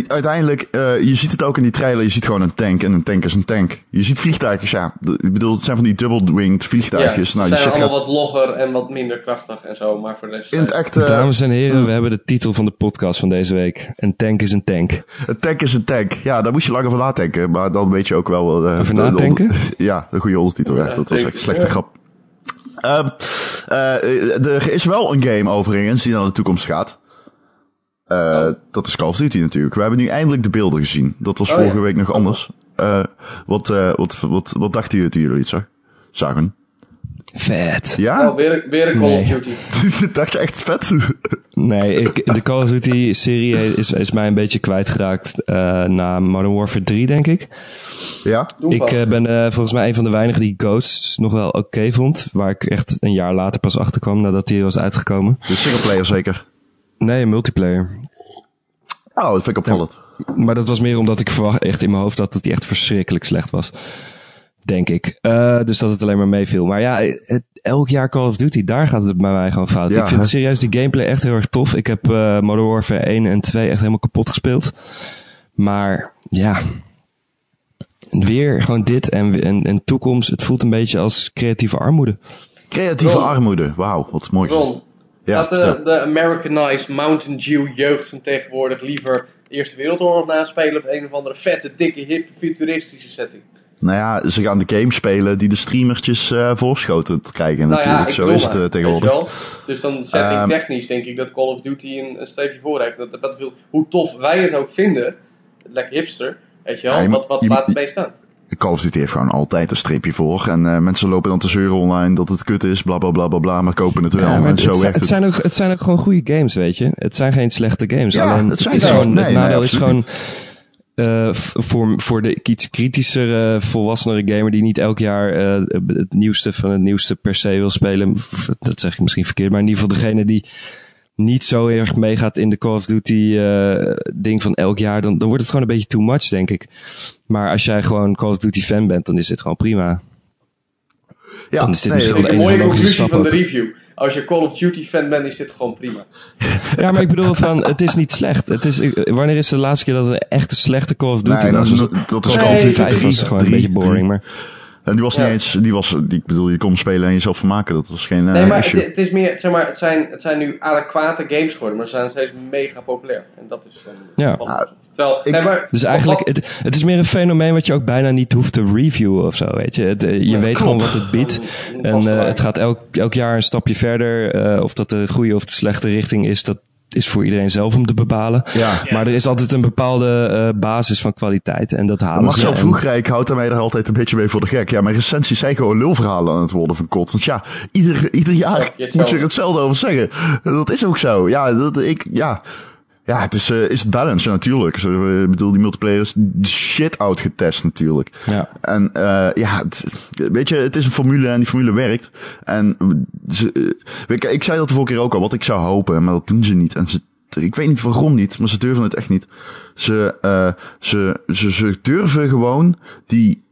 uiteindelijk, uh, je ziet het ook in die trailer, je ziet gewoon een tank en een tank is een tank. Je ziet vliegtuigjes, ja. Ik bedoel, het zijn van die double-winged vliegtuigjes. Ja, nou, ze je zijn allemaal wat logger en wat minder krachtig en zo, maar voor de rest... in het echte... Dames en heren, we hebben de titel van de podcast van deze week. Een tank is een tank. Een tank is een tank. Ja, daar moest je langer over nadenken, maar dan weet je ook wel... Uh, over nadenken? ja, de goede ondertitel. Ja, dat was echt een slechte grap. Uh, uh, er is wel een game overigens die naar de toekomst gaat. Uh, oh. Dat is Call of Duty natuurlijk. We hebben nu eindelijk de beelden gezien. Dat was oh, vorige ja. week nog anders. wat, wat, wat, wat dachten jullie toen jullie het zag? zagen? Vet. Ja? Oh, weer, weer een Call nee. of Duty. Dacht je echt vet? nee, ik, de Call of Duty serie is, is mij een beetje kwijtgeraakt uh, na Modern Warfare 3, denk ik. Ja? Ik uh, ben uh, volgens mij een van de weinigen die Ghosts nog wel oké okay vond. Waar ik echt een jaar later pas achter kwam nadat hij was uitgekomen. De singleplayer zeker? Nee, multiplayer. Oh, dat vind ik opvallend. Ja, maar dat was meer omdat ik verwacht echt in mijn hoofd dat hij echt verschrikkelijk slecht was. Denk ik. Uh, dus dat het alleen maar meeviel. Maar ja, het, elk jaar Call of Duty, daar gaat het bij mij gewoon fout. Ja, ik vind serieus die gameplay echt heel erg tof. Ik heb uh, Modern Warfare 1 en 2 echt helemaal kapot gespeeld. Maar ja, weer gewoon dit en, en, en toekomst. Het voelt een beetje als creatieve armoede. Creatieve Ron. armoede, wauw, wat mooi. Ron, ja, gaat de, de Americanized Mountain Dew jeugd van tegenwoordig liever de Eerste Wereldoorlog naspelen of een of andere vette, dikke, hip, futuristische setting? Nou ja, ze gaan de game spelen die de streamertjes uh, voorschoten krijgen nou natuurlijk. Ja, Zo is het uh, tegenwoordig. Dus dan setting um, technisch denk ik dat Call of Duty een, een streepje voor heeft. Dat, dat veel, hoe tof wij het ook vinden, lekker hipster, weet je wel, ja, wat, wat staat erbij staan? Call of Duty heeft gewoon altijd een streepje voor. En uh, mensen lopen dan te zeuren online dat het kut is, bla bla bla bla bla, maar kopen het wel. Ja, en zo het, het. Zijn ook, het zijn ook gewoon goede games, weet je. Het zijn geen slechte games. Ja, Alleen, het, zijn het, is gewoon, nee, het nadeel nee, is gewoon... Uh, voor, voor de iets kritischere, uh, volwassenere gamer die niet elk jaar uh, het nieuwste van het nieuwste per se wil spelen. Dat zeg ik misschien verkeerd, maar in ieder geval degene die niet zo erg meegaat in de Call of Duty ding van elk jaar, dan, dan wordt het gewoon een beetje too much, denk ik. Maar als jij gewoon Call of Duty fan bent, dan is dit gewoon prima. Ja, dan is dit nee, misschien wel de enige logische stap van de review. Als je Call of Duty fan bent, is dit gewoon prima. Ja, maar ik bedoel van, het is niet slecht. Het is, wanneer is de laatste keer dat een echte slechte Call of Duty Nee, was? dat, is- dat is Nee, Call of Duty 5 3, was gewoon een beetje boring, maar... En die was niet Ja. eens, die was, die, ik bedoel, je kon spelen en jezelf vermaken. Dat was geen uh, Nee, maar het, issue. het is meer, zeg maar, het zijn, het zijn nu adequate games geworden, maar ze zijn steeds mega populair. En dat is dan Ja. Terwijl, ik- nee, maar, Dus eigenlijk, het, het is meer een fenomeen wat je ook bijna niet hoeft te reviewen of zo, weet je. Het, eh, je Ja, weet klopt. gewoon wat het biedt. Een En eh, het gaat elk, elk jaar een stapje verder. Eh, of dat de goede of de slechte richting is, dat is voor iedereen zelf om te bepalen. Ja. Maar er is altijd een bepaalde eh, basis van kwaliteit. En dat halen Marcel Vroegrijk houdt daarmee er altijd een beetje mee voor de gek. Ja, mijn recensies zijn gewoon lulverhalen aan het worden van kot. Want ja, ieder, ieder jaar moet je er hetzelfde over zeggen. Dat is ook zo. Ja, dat, ik, ja. Ja, het is, eh, is balance ja, natuurlijk. Zo, eh, Ik bedoel, die multiplayer is shit uitgetest natuurlijk. Ja. En eh ja, het- weet je, het is een formule en die formule werkt. En ze, je, ik zei dat de vorige keer ook al, wat ik zou hopen, maar dat doen ze niet. En ze, ik weet niet waarom niet, maar ze durven het echt niet. Ze, ze, ze, ze durven gewoon die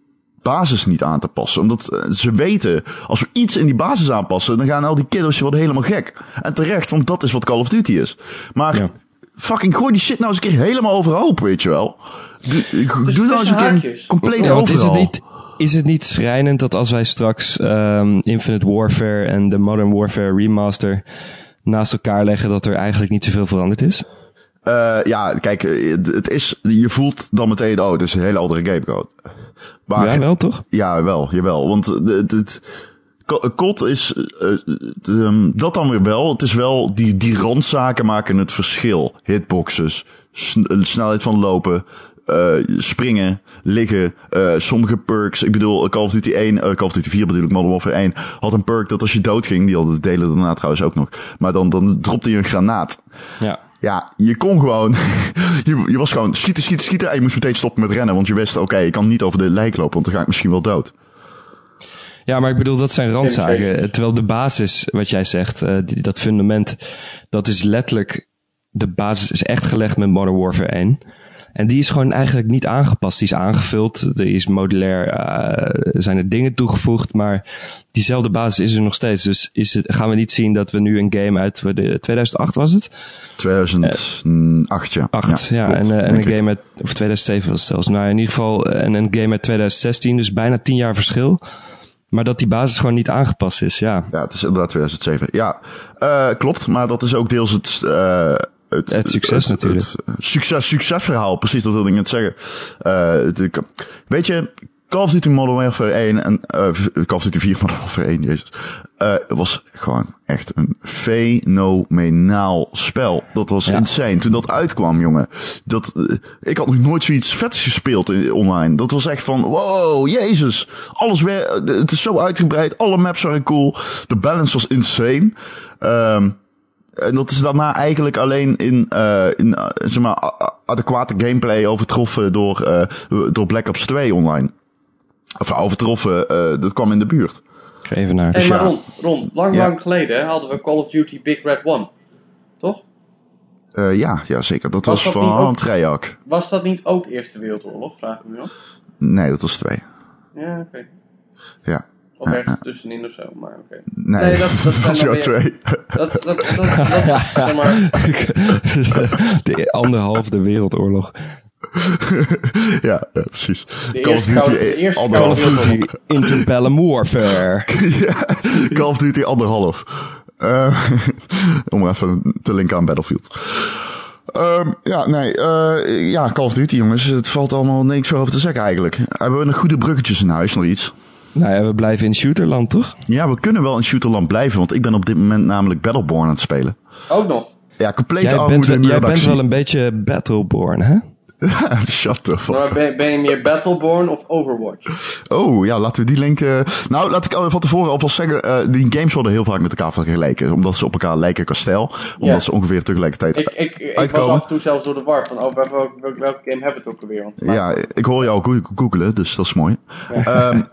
basis niet aan te passen. Omdat ze weten, als we iets in die basis aanpassen, dan gaan al die kiddo's worden helemaal gek. En terecht, want dat is wat Call of Duty is. Maar Ja. Fucking gooi die shit nou eens een keer helemaal overhoop, weet je wel. Doe, doe nou eens een keer compleet Ja, want is overal. het niet, is het niet schrijnend dat als wij straks ehm, Infinite Warfare en de Modern Warfare Remaster naast elkaar leggen, dat er eigenlijk niet zoveel veranderd is? Eh, ja, kijk, eh, het is, je voelt dan meteen, oh, het is een hele andere gamecode. Maar, ja, wel toch? Ja, wel, jawel. Want het, het, COD is, eh, eh, ehm, dat dan weer wel. Het is wel, die, die randzaken maken het verschil. Hitboxes, sn- eh, snelheid van lopen, eh, springen, liggen, eh, sommige perks. Ik bedoel, Call of Duty 1, eh, Call of Duty 4 bedoel ik, Modern Warfare 1, had een perk dat als je doodging, die hadden het delen daarna trouwens ook nog. Maar dan, dan dropte je een granaat. Ja. Ja, je kon gewoon. je, je was gewoon schieten, schieten, schieten. En je moest meteen stoppen met rennen. Want je wist, oké, ik kan niet over de lijk lopen. Want dan ga ik misschien wel dood. Ja, maar ik bedoel, dat zijn randzaken. Geen Terwijl de basis, wat jij zegt, eh, die, dat fundament, dat is letterlijk, de basis is echt gelegd met Modern Warfare 1. En die is gewoon eigenlijk niet aangepast. Die is aangevuld, er is modulair, uh, zijn er dingen toegevoegd, maar diezelfde basis is er nog steeds. Dus is het, gaan we niet zien dat we nu een game uit de, 2008 was het? 2008, ja. 8, ja. en, en een game uit, of 2007 was het zelfs. Nou, in ieder geval, en een game uit 2016, dus bijna 10 jaar verschil. Maar dat die basis gewoon niet aangepast is, ja. Ja, het is inderdaad 2007. Ja, uh, klopt. Maar dat is ook deels het... Uh, het, het, succes natuurlijk. Het, succes, succesverhaal, precies, dat wilde ik net zeggen. Uh, weet je, Call of Duty Modern Warfare 1 en uh, Call of Duty 4 Modern Warfare 1, jezus, uh, was gewoon echt een fenomenaal spel. Dat was ja. insane. Toen dat uitkwam, jongen, dat, uh, ik had nog nooit zoiets vets gespeeld in, online. Dat was echt van, wow, jezus, alles weer, het is zo uitgebreid, alle maps waren cool, de balance was insane. Um, en dat is daarna eigenlijk alleen in, uh, in uh, zeg maar, adequate gameplay overtroffen door, door Black Ops 2 online. Of overtroffen, uh, dat kwam in de buurt. Even naar. Hey, maar Ron, Ron lang, ja. lang geleden hadden we Call of Duty Big Red One. Toch? Uh, ja, ja, zeker. Dat was, was dat van Treyarch. Was dat niet ook Eerste Wereldoorlog, vraag ik me af? Nee, dat was twee. Ja, oké. Okay. Ja. Of ergens ja. tussenin of zo, maar oké. Okay. Nee, nee, dat, dat, was jouw twee. Dat, dat, dat, dat, dat zeg maar... De anderhalfde wereldoorlog. ja, ja, precies. De Call of Duty. Call of Duty Interbellum Warfare. ja, Call of Duty anderhalf. Uh, om even te linken aan Battlefield. Um, ja, nee, uh, ja, Call of Duty jongens, het valt allemaal niks over te zeggen eigenlijk. Hebben we nog goede bruggetjes in huis, nog iets? Nou ja, we blijven in shooterland, toch? Ja, we kunnen wel in shooterland blijven, want ik ben op dit moment namelijk Battleborn aan het spelen. Ook nog? Ja, compleet jij bent, jij bent wel een beetje Battleborn, hè? Shut the fuck maar ben, ben, je meer Battleborn of Overwatch? Oh, ja, laten we die link... Uh, nou, laat ik van tevoren alvast zeggen... Uh, die games worden heel vaak met elkaar vergeleken. Omdat ze op elkaar lijken qua stijl. Omdat yeah. ze ongeveer tegelijkertijd ik, ik, ik uitkomen. Ik was af en toe zelfs door de war. Van, oh, welke, welke, welke game hebben we het ook alweer? Ja, ik hoor jou googelen, dus dat is mooi. Ja, um,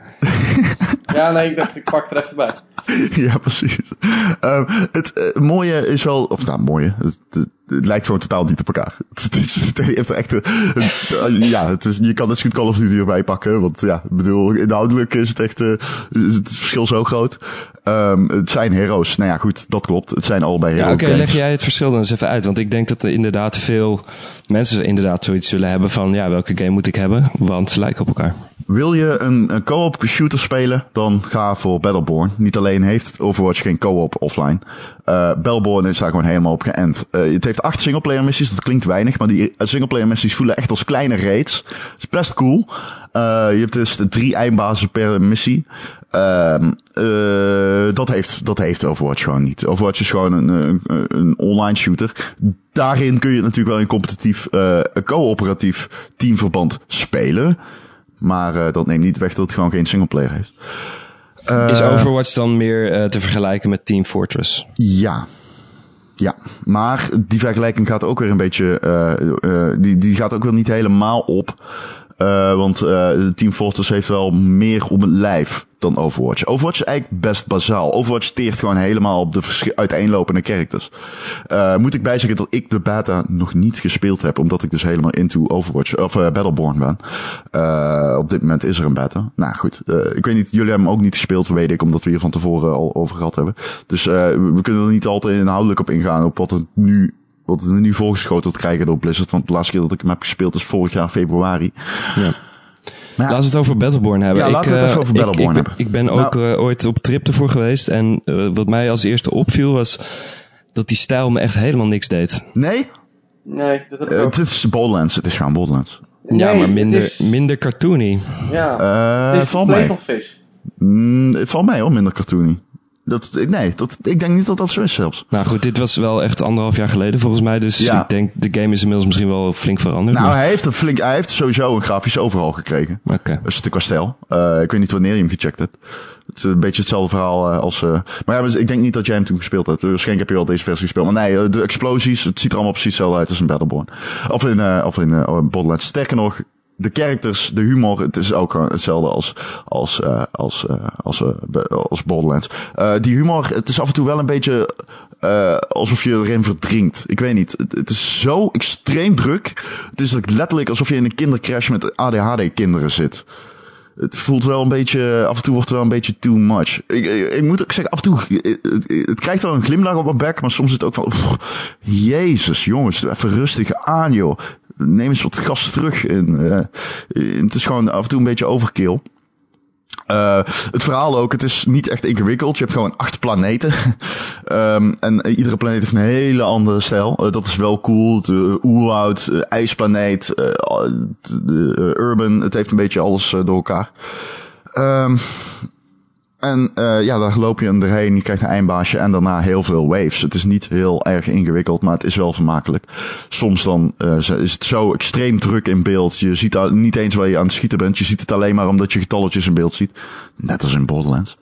ja nee, ik dacht, ik pak er even bij. ja, precies. Um, het uh, mooie is wel... Of nou, mooie... Het, het, het lijkt gewoon totaal niet op elkaar. Het, is, het heeft echt een, ja, het is, je kan het goed Call of Duty erbij pakken. Want ja, ik bedoel, inhoudelijk is het echt, uh, is het verschil zo groot. Um, het zijn heroes. Nou ja, goed, dat klopt. Het zijn allebei heroes. Ja, oké, leg jij het verschil dan eens even uit. Want ik denk dat er inderdaad veel mensen inderdaad zoiets zullen hebben van, ja, welke game moet ik hebben? Want ze lijken op elkaar. Wil je een, een co-op shooter spelen, dan ga voor Battleborn. Niet alleen heeft Overwatch geen co-op offline. Uh, Battleborn is daar gewoon helemaal op geënt. Uh, het heeft acht singleplayer missies, dat klinkt weinig, maar die singleplayer missies voelen echt als kleine raids. Het is best cool. Uh, je hebt dus drie eindbazen per missie. Uh, dat, heeft, dat heeft Overwatch gewoon niet. Overwatch is gewoon een, een, een online shooter. Daarin kun je natuurlijk wel in competitief, uh, coöperatief teamverband spelen. Maar uh, dat neemt niet weg dat het gewoon geen singleplayer heeft. Uh, is Overwatch dan meer uh, te vergelijken met Team Fortress? Ja. Ja, maar die vergelijking gaat ook weer een beetje, die, die gaat ook weer niet helemaal op. Uh, want uh, Team Fortress heeft wel meer op het lijf dan Overwatch. Overwatch is eigenlijk best bazaal. Overwatch teert gewoon helemaal op de uiteenlopende characters. Uh, moet ik bijzeggen dat ik de beta nog niet gespeeld heb, omdat ik dus helemaal into Overwatch, of Battleborn ben. op dit moment is er een beta. Nou goed, ik weet niet, jullie hebben hem ook niet gespeeld, weet ik, omdat we hier van tevoren al over gehad hebben. Dus we kunnen er niet altijd inhoudelijk op ingaan, op wat er nu wat we nu voorgeschoteld krijgen door Blizzard. Want de laatste keer dat ik hem heb gespeeld is vorig jaar februari. Ja. Maar laten we het over Battleborn hebben. Ja, laten we het even over Battleborn ik, hebben. Ik ben ook nou, uh, ooit op trip ervoor geweest. En uh, wat mij als eerste opviel was dat die stijl me echt helemaal niks deed. Nee? Nee, dat heb ik uh, Het is Borderlands. Het is gewoon Borderlands. Nee, ja, maar minder, is... minder cartoony. Ja, uh, het is valt mij. Mm, het valt mij hoor, minder cartoony. Dat, nee, dat, ik denk niet dat dat zo is zelfs. Nou goed, dit was wel echt anderhalf jaar geleden volgens mij. Dus ja. ik denk, de game is inmiddels misschien wel flink veranderd. Nou, maar... hij heeft, een flink, hij heeft sowieso een grafisch overhaal gekregen. Oké. Okay. Dus qua stijl. Uh, ik weet niet wanneer je hem gecheckt hebt. Het is een beetje hetzelfde verhaal uh, als... Uh, maar ja, ik denk niet dat jij hem toen gespeeld hebt. Waarschijnlijk heb je wel deze versie gespeeld. Maar nee, de explosies, het ziet er allemaal precies hetzelfde uit als een Battleborn. Of in, uh, of in Borderlands. Sterker nog, de characters, de humor, het is ook hetzelfde als, als, uh, als, uh, als, uh, als Borderlands. Die humor, het is af en toe wel een beetje eh, alsof je erin verdrinkt. Ik weet niet. Het, is zo extreem druk. Het is letterlijk alsof je in een kindercrash met ADHD-kinderen zit. Het voelt wel een beetje, af en toe wordt het wel een beetje too much. Ik, ik, moet ook zeggen, af en toe, het, krijgt wel een glimlach op mijn bek, maar soms is het ook van, jezus jongens, even rustig aan joh. Neem eens wat gas terug. In, eh, het is gewoon af en toe een beetje overkill. Eh, het verhaal ook, het is niet echt ingewikkeld. Je hebt gewoon acht planeten. Ehm, en iedere planeet heeft een hele andere stijl. Eh, dat is wel cool. Uh, oerwoud, eh, ijsplaneet, de, urban. Het heeft een beetje alles door elkaar. Ehm, en eh, ja, daar loop je erheen. Je krijgt een eindbaasje en daarna heel veel waves. Het is niet heel erg ingewikkeld, maar het is wel vermakelijk. Soms dan eh, is het zo extreem druk in beeld. Je ziet al niet eens waar je aan het schieten bent. Je ziet het alleen maar omdat je getalletjes in beeld ziet. Net als in Borderlands.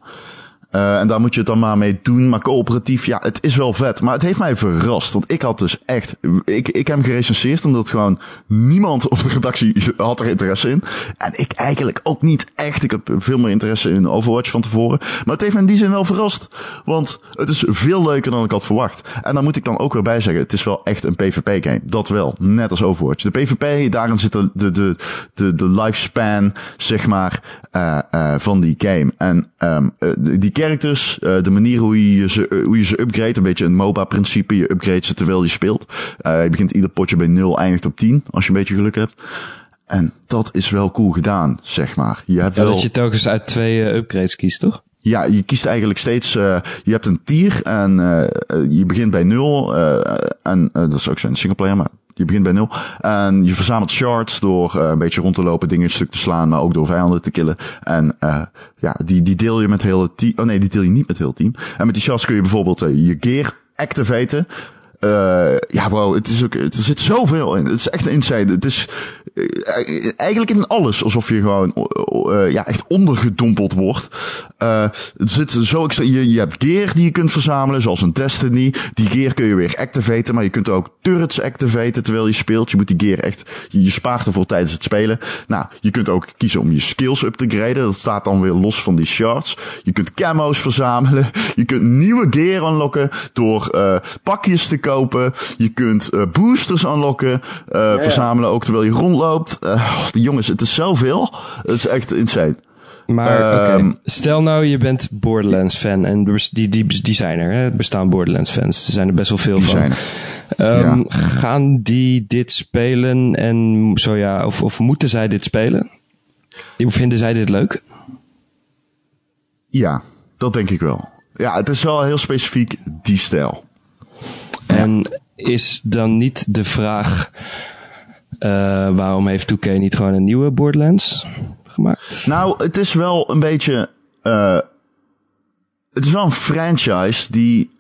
Uh, en daar moet je het dan maar mee doen. Maar coöperatief, ja, het is wel vet. Maar het heeft mij verrast. Want ik had dus echt... Ik, ik heb hem gerecenseerd omdat gewoon niemand op de redactie had er interesse in. En ik eigenlijk ook niet echt. Ik heb veel meer interesse in Overwatch van tevoren. Maar het heeft me in die zin wel verrast. Want het is veel leuker dan ik had verwacht. En dan moet ik dan ook weer bij zeggen. Het is wel echt een PvP-game. Dat wel. Net als Overwatch. De PvP, daarin zit de, de, de, de, lifespan, zeg maar, uh, uh, van die game. En um, die characters, uh, de manier hoe je ze, hoe je ze upgrade, een beetje een MOBA-principe. Je upgrade ze terwijl je speelt. Uh, je begint ieder potje bij 0, eindigt op 10, als je een beetje geluk hebt. En dat is wel cool gedaan, zeg maar. Je hebt ja, wel... dat je telkens uit twee upgrades kiest, toch? Ja, je kiest eigenlijk steeds, uh, je hebt een tier en uh, je begint bij 0. Uh, en dat is ook zijn singleplayer, maar je begint bij nul. En je verzamelt shards door uh, een beetje rond te lopen, dingen stuk te slaan, maar ook door vijanden te killen. En uh, ja, die, die deel je met heel het team. Oh nee, die deel je niet met heel het team. En met die shards kun je bijvoorbeeld uh, je gear activaten. Uh, ja, bro, het is ook, er zit zoveel in. Het is echt insane. Het is uh, eigenlijk in alles alsof je gewoon uh, ja, echt ondergedompeld wordt. het zit zo. Je, je hebt gear die je kunt verzamelen, zoals een Destiny. Die gear kun je weer activaten, maar je kunt ook turrets activaten terwijl je speelt. Je moet die gear echt, je, je spaart ervoor tijdens het spelen. Nou, je kunt ook kiezen om je skills up te graden. Dat staat dan weer los van die shards. Je kunt camo's verzamelen. Je kunt nieuwe gear unlocken door pakjes te kopen. Je kunt uh, boosters unlocken, uh, ja, ja. verzamelen ook terwijl je rondloopt. Uh, die jongens, het is zoveel. Het is echt insane. Maar okay. stel nou je bent Borderlands fan en die, die, die zijn er, hè? bestaan Borderlands fans. Er zijn er best wel veel die van. Zijn. Um, ja. Gaan die dit spelen en zo ja, of, of moeten zij dit spelen? Vinden zij dit leuk? Ja, dat denk ik wel. Ja, het is wel heel specifiek die stijl. En is dan niet de vraag, uh, waarom heeft 2K niet gewoon een nieuwe Borderlands gemaakt? Nou, het is wel een beetje, uh, het is wel een franchise die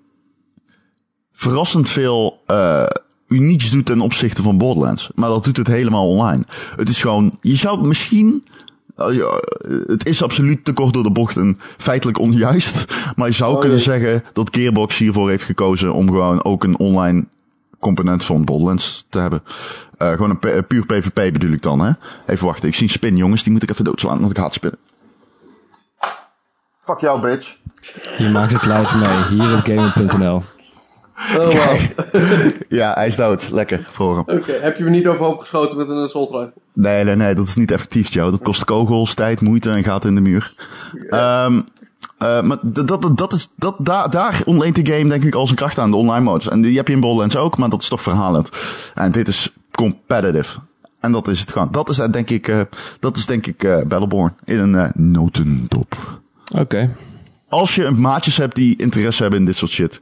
verrassend veel uh, unieks doet ten opzichte van Borderlands. Maar dat doet het helemaal online. Het is gewoon, je zou misschien het is absoluut te kort door de bocht en feitelijk onjuist. Maar je zou oh, kunnen zeggen dat Gearbox hiervoor heeft gekozen om gewoon ook een online component van Borderlands te hebben. Uh, gewoon een puur PvP bedoel ik dan, hè? Even wachten, ik zie een spin, jongens. Die moet ik even doodslaan, want ik haat spinnen. Fuck jou, bitch. Je maakt het live mee, hier op gamer.nl. Oh, wow. ja, hij is dood. Lekker voor hem. Oké, okay. heb je me niet overhoop geschoten met een assault rifle? Nee, nee, nee, dat is niet effectief, Joe. Dat kost kogels, tijd, moeite en gaat in de muur. Um, uh, maar dat, dat, dat is, dat, daar, daar ontleent de game denk ik al zijn kracht aan, de online modes. En die heb je in Borderlands ook, maar dat is toch verhalend. En dit is competitive. En dat is het gewoon. Dat is uh, denk ik, uh, dat is denk ik uh, Battleborn in een uh, notendop. Oké. Okay. Als je maatjes hebt die interesse hebben in dit soort shit.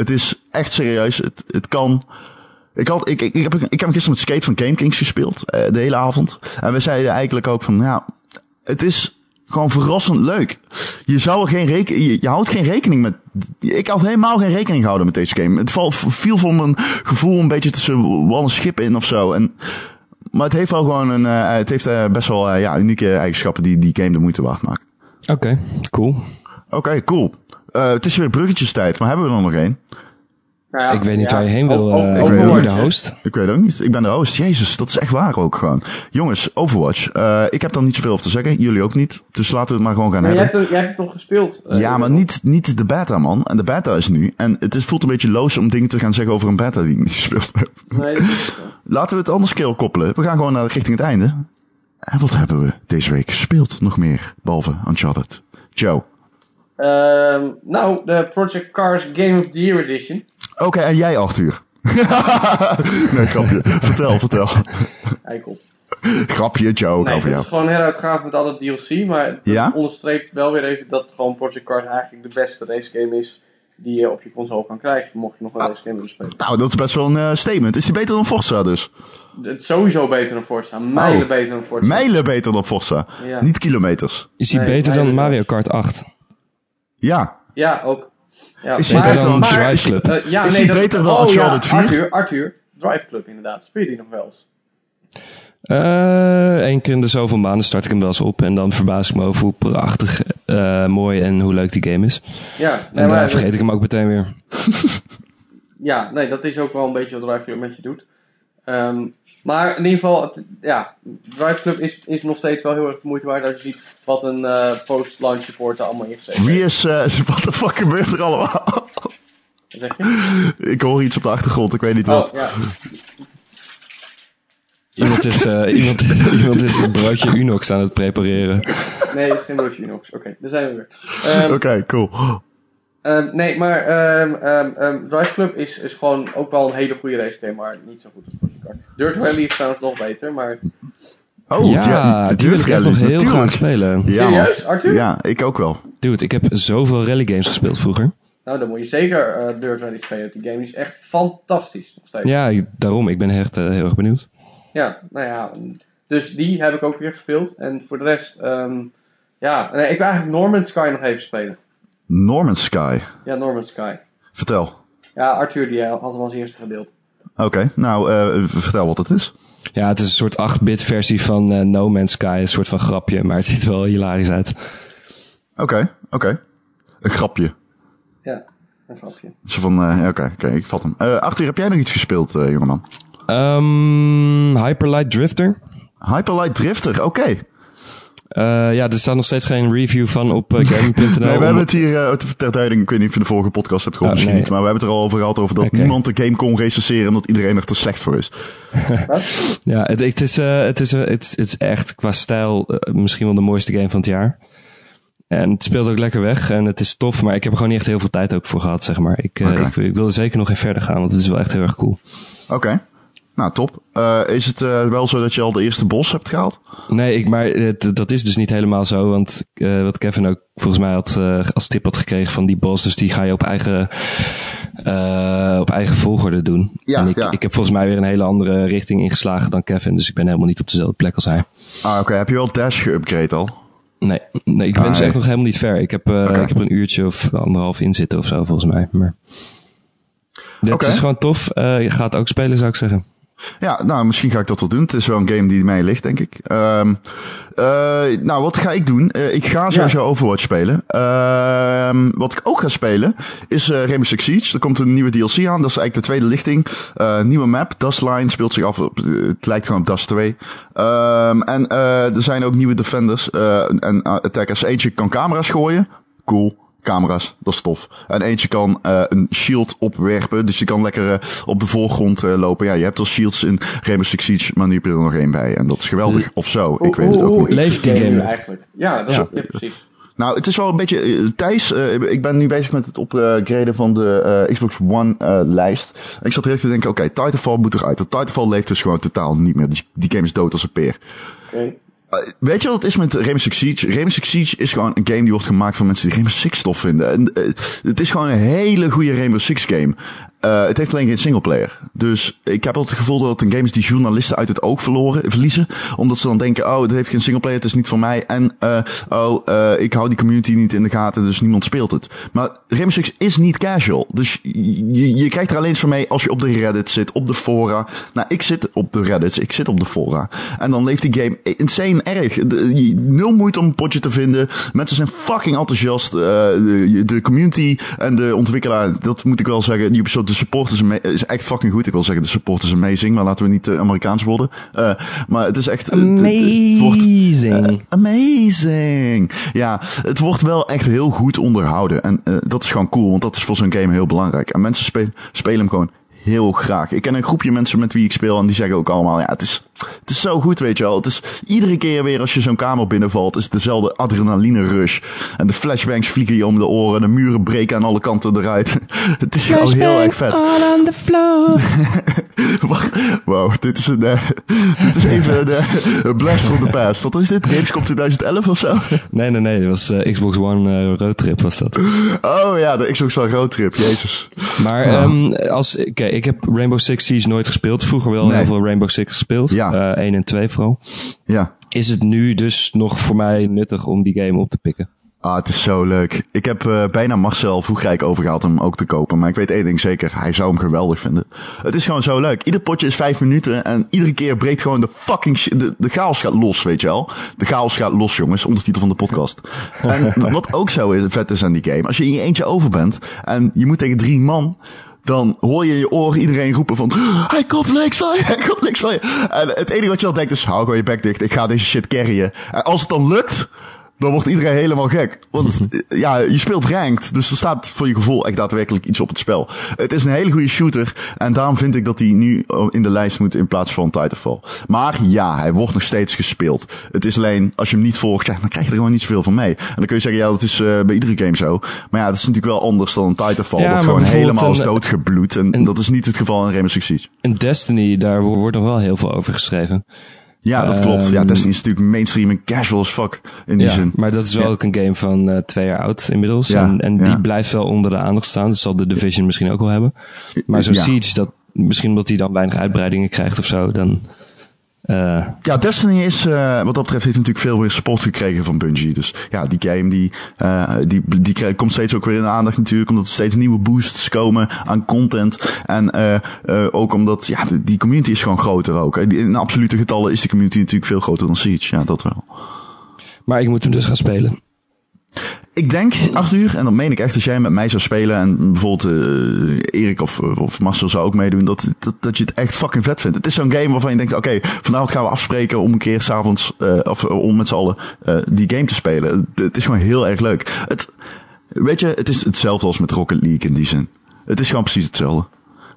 Het is echt serieus. Het, het kan. Ik, had, ik, ik, ik, heb, ik heb gisteren met Skate van Game Kings gespeeld. Uh, de hele avond. En we zeiden eigenlijk ook van, ja, het is gewoon verrassend leuk. Je zou er geen rekening, je, je, houdt geen rekening met, ik had helemaal geen rekening gehouden met deze game. Het val, viel voor mijn gevoel een beetje tussen wal en schip in of zo. En, maar het heeft wel gewoon een, uh, het heeft uh, best wel ja, unieke eigenschappen die die game de moeite waard maken. Oké, okay, cool. Oké, okay, cool. Uh, het is weer bruggetjestijd, maar hebben we er nog één? Nou ja, Ik weet niet ja, waar je heen wil. o- o- eh, ik ben de host. Ik weet ook niet. Ik ben de host. Jezus, dat is echt waar ook gewoon. Jongens, Overwatch. Eh, ik heb daar niet zoveel over te zeggen. Jullie ook niet. Dus laten we het maar gewoon gaan Maar jij hebben. hebt, jij hebt het nog gespeeld. eh, Ja, maar niet, niet de beta, man. En de beta is nu. En het is, voelt een beetje loos om dingen te gaan zeggen over een beta die ik niet gespeeld heb. Nee, is. Laten we het anders keer koppelen. We gaan gewoon naar richting het einde. En wat hebben we deze week gespeeld nog meer? Behalve Uncharted. Joe. Ehm, nou, de Project Cars Game of the Year Edition. Oké, en jij Arthur. nee, grapje. vertel, vertel. Eikel. Grapje. Ik Nee, het van jou. is gewoon een heruitgave met alle DLC, maar het Ja? onderstreept wel weer even dat gewoon Project Cars eigenlijk de beste racegame is die je op je console kan krijgen, mocht je nog een racegame willen spelen. Nou, dat is best wel een eh, statement. Is die beter dan Forza dus? Het sowieso beter dan Forza, mijlen Oh. beter dan Forza. Mijlen beter dan Forza. Ja. Niet kilometers. Is hij Nee, beter dan Mario Kart 8? Ja. Ja, ook. Ja, Is hij beter dan maar- Drive Club? eh, ja, Is nee, hij dat- beter dan oh, Uncharted ja, 4? Arthur, Arthur, Drive Club inderdaad. Speel je die nog wel eens? Eén keer in de zoveel maanden start ik hem wel eens op. En dan verbaas ik me over hoe prachtig, eh, mooi en hoe leuk die game is. Ja, En dan maar, vergeet ik hem ook meteen weer. ja, nee, dat is ook wel een beetje wat Drive Club met je doet. Ehm, maar in ieder geval, het- ja, Drive Club is, is nog steeds wel heel erg de moeite waard als je ziet wat een eh, post-launch support er allemaal ingezet Wie heeft. is... eh Wat de fuck gebeurt er allemaal? Wat zeg je? ik hoor iets op de achtergrond. Ik weet niet Oh, wat. ja. Iemand is, eh, iemand, iemand is een broodje Unox aan het prepareren. Nee, dat is geen broodje Unox. Oké, daar zijn we weer. Ehm, Oké, cool. ehm, nee, maar ehm, ehm, ehm, Drive Club is, is gewoon ook wel een hele goede race game, maar niet zo goed als. Dirt Rally is trouwens nog beter, maar... Oh, ja, die wil ik echt nog heel natuurlijk. graag spelen. Ja. Serieus, Arthur? Ja, ik ook wel. Dude, ik heb zoveel rally games gespeeld vroeger. Nou, dan moet je zeker eh Dirt Rally spelen. Die game is echt fantastisch nog steeds. Ja, daarom. Ik ben echt eh, heel erg benieuwd. Ja, nou ja. Dus die heb ik ook weer gespeeld. En voor de rest, ehm, ja. Nee, ik wil eigenlijk Norman Sky nog even spelen. Norman Sky. Ja, Norman Sky. Vertel. Ja, Arthur die eh, had hem als eerste gedeeld. Oké, nou, eh, vertel wat het is. Ja, het is een soort 8-bit versie van eh, No Man's Sky. Een soort van grapje, maar het ziet er wel hilarisch uit. Oké, oké. Een grapje. Ja, een grapje. Zo van, eh, oké, oké, ik vat hem. Eh Arthur, heb jij nog iets gespeeld, eh, jongeman? Ehm Hyperlight Drifter. Hyperlight Drifter, oké. Eh, ja, er staat nog steeds geen review van op uh, gaming.nl. nee, we hebben het hier uh, ter duiding, ik weet niet of je de vorige podcast hebt gehoord, Oh, misschien nee. niet, maar we hebben het er al over gehad, over dat niemand de game kon recenseren en dat iedereen er te slecht voor is. Ja, het, het, is, eh, het, is, eh, het, het is echt qua stijl eh, misschien wel de mooiste game van het jaar. En het speelt ook lekker weg en het is tof, maar ik heb er gewoon niet echt heel veel tijd ook voor gehad, zeg maar. Ik, eh, ik, ik wil er zeker nog in verder gaan, want het is wel echt heel erg cool. Oké, nou top. Eh, is het eh, wel zo dat je al de eerste bos hebt gehaald? Nee, ik, maar het, dat is dus niet helemaal zo, want eh, wat Kevin ook volgens mij had eh, als tip had gekregen van die boss, dus die ga je op eigen, eh, op eigen volgorde doen. Ja, en ik, ja. ik heb volgens mij weer een hele andere richting ingeslagen dan Kevin, dus ik ben helemaal niet op dezelfde plek als hij. Ah, oké. Heb je wel Dash geüpgrade al? Nee, nee ik ben Ah, dus nee. echt nog helemaal niet ver. Ik heb, eh, ik heb een uurtje of anderhalf in zitten of zo, volgens mij. Maar dit is gewoon tof. Eh, je gaat ook spelen, zou ik zeggen. Ja, nou, misschien ga ik dat wel doen. Het is wel een game die mij ligt, denk ik. Eh, nou, wat ga ik doen? Eh, ik ga sowieso Overwatch spelen. Ehm, wat ik ook ga spelen is eh Rainbow Six Siege. Er komt een nieuwe DLC aan. Dat is eigenlijk de tweede lichting. Nieuwe map. Dustline speelt zich af op... het lijkt gewoon op Dust 2. Ehm, en er zijn ook nieuwe defenders en attackers. Eentje kan camera's gooien. Cool. Camera's, dat is tof. En eentje kan eh, een shield opwerpen. Dus je kan lekker eh, op de voorgrond eh, lopen. Ja, je hebt al shields in Rainbow Six Siege, maar nu heb je er nog één bij. En dat is geweldig. Of zo, ik weet het ook niet. is Leeft die game eigenlijk? Ja, dat, Ja. precies. Nou, het is wel een beetje... Thijs, eh, ik ben nu bezig met het upgraden van de eh, Xbox One eh, lijst. En ik zat direct te denken, oké, Titanfall moet eruit. Titanfall leeft dus gewoon totaal niet meer. Die, die game is dood als een peer. Oké. Weet je wat het is met Rainbow Six Siege? Rainbow Six is gewoon een game die wordt gemaakt van mensen die Rainbow Six tof vinden. En, uh, het is gewoon een hele goede Rainbow Six game. Uh, het heeft alleen geen singleplayer. Dus ik heb altijd het gevoel dat het een game is die journalisten uit het oog verloren, verliezen. Omdat ze dan denken, oh, het heeft geen singleplayer, het is niet voor mij. En, uh, oh, ik hou die community niet in de gaten, dus niemand speelt het. Maar Rainbow Six is niet casual. Dus je, je krijgt er alleen eens van mee als je op de Reddit zit, op de fora. Nou, ik zit op de Reddits, ik zit op de fora. En dan leeft die game insane fucking erg. De- nul moeite om een potje te vinden. Mensen zijn fucking enthousiast. Eh, de, de community en de ontwikkelaar, dat moet ik wel zeggen. Die Ubisoft, de support is, is echt fucking goed. Ik wil zeggen, de support is amazing, maar laten we niet eh, Amerikaans worden. Eh, maar het is echt... het- wordt- Amazing. Amazing. Ja, het wordt wel echt heel goed onderhouden. En dat is gewoon cool, want dat is voor zo'n game heel belangrijk. En mensen spe- spelen hem gewoon heel graag. Ik ken een groepje mensen met wie ik speel en die zeggen ook allemaal, ja, het is, het is zo goed, weet je wel. Het is iedere keer weer als je zo'n kamer binnenvalt, is het dezelfde adrenaline rush. En de flashbangs vliegen je om de oren, de muren breken aan alle kanten eruit. het is gewoon heel erg vet. all on the floor. Wacht, wow, dit is een, eh, dit is even een, eh, een blast from the past. Wat is dit? Gamescom 2011 of zo? Nee, nee, nee. Dat was eh, Xbox One eh, roadtrip was dat. Oh ja, de Xbox One Road Trip, jezus. Maar ehm, als, ik heb Rainbow Six Siege nooit gespeeld. Vroeger wel Nee. heel veel Rainbow Six gespeeld. Ja. Eh, 1 en 2 vooral. Ja. Is het nu dus nog voor mij nuttig om die game op te pikken? Ah, het is zo leuk. Ik heb eh, bijna Marcel Vroegrijk overgehaald om hem ook te kopen. Maar ik weet één ding zeker. Hij zou hem geweldig vinden. Het is gewoon zo leuk. Ieder potje is vijf minuten. En iedere keer breekt gewoon de fucking shit. De, de chaos gaat los, weet je wel. De chaos gaat los, jongens. Ondertitel van de podcast. En wat ook zo is, vet is aan die game. Als je in je eentje over bent. En je moet tegen drie man. Dan hoor je je oren iedereen roepen van... Hij komt links van je, hij komt links van je. En het enige wat je dan denkt is... Hou gewoon je bek dicht, ik ga deze shit carryen. En als het dan lukt... Dan wordt iedereen helemaal gek. Want eh, ja, je speelt ranked. Dus er staat voor je gevoel echt daadwerkelijk iets op het spel. Het is een hele goede shooter. En daarom vind ik dat hij nu oh, in de lijst moet in plaats van Titanfall. Maar ja, hij wordt nog steeds gespeeld. Het is alleen, als je hem niet volgt, ja, dan krijg je er gewoon niet zoveel van mee. En dan kun je zeggen, ja, dat is eh, bij iedere game zo. Maar ja, dat is natuurlijk wel anders dan Titanfall. Ja, dat gewoon helemaal is een- doodgebloed. En, een- dat is niet het geval in Rainbow Six Siege. In Destiny, daar wo- wordt nog wel heel veel over geschreven. Ja, dat klopt. Ja, Ehm, Destiny is natuurlijk mainstream en casual as fuck. In die Ja, zin. maar dat is wel Ja. ook een game van eh, twee jaar oud inmiddels. Ja, en en die blijft wel onder de aandacht staan. Dat zal de Division misschien ook wel hebben. Maar zo'n. Siege, dat, misschien omdat hij dan weinig uitbreidingen krijgt of zo, dan... eh, Ja, Destiny is, eh, wat dat betreft, heeft natuurlijk veel meer support gekregen van Bungie. Dus ja, die game die, eh, die, die komt steeds ook weer in de aandacht natuurlijk. Omdat er steeds nieuwe boosts komen aan content. En eh, eh, ook omdat, ja, de- die community is gewoon groter ook. In absolute getallen is die community natuurlijk veel groter dan Siege. Ja, dat wel. maar ik moet hem dus gaan spelen. Ik denk, Arthur, en dat meen ik echt, als jij met mij zou spelen en bijvoorbeeld eh, Erik of, of Marcel zou ook meedoen, dat, dat, dat je het echt fucking vet vindt. Het is zo'n game waarvan je denkt, oké, vanavond gaan we afspreken om een keer s'avonds, eh of om met z'n allen eh, die game te spelen. Het, het is gewoon heel erg leuk. Het, weet je, het is hetzelfde als met Rocket League in die zin. Het is gewoon precies hetzelfde.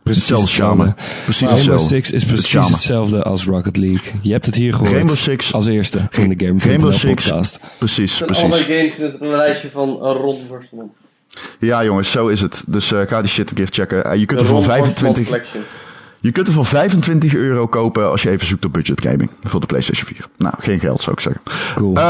Precies hetzelfde. Precies Rainbow hetzelfde. Six is precies hetzelfde als Rocket League. Je hebt het hier gehoord. Rainbow Six- Als eerste in de Game Rainbow Six, podcast. precies, En alle precies. games op een lijstje van uh, Ron Verstman. Ja jongens, zo is het. Dus eh, ga die shit een keer checken. Eh, je kunt De er voor Ron Forsman 25... Je kunt er voor 25 euro kopen als je even zoekt op budget gaming. Voor de PlayStation 4. Nou, geen geld zou ik zeggen. Cool. Eh,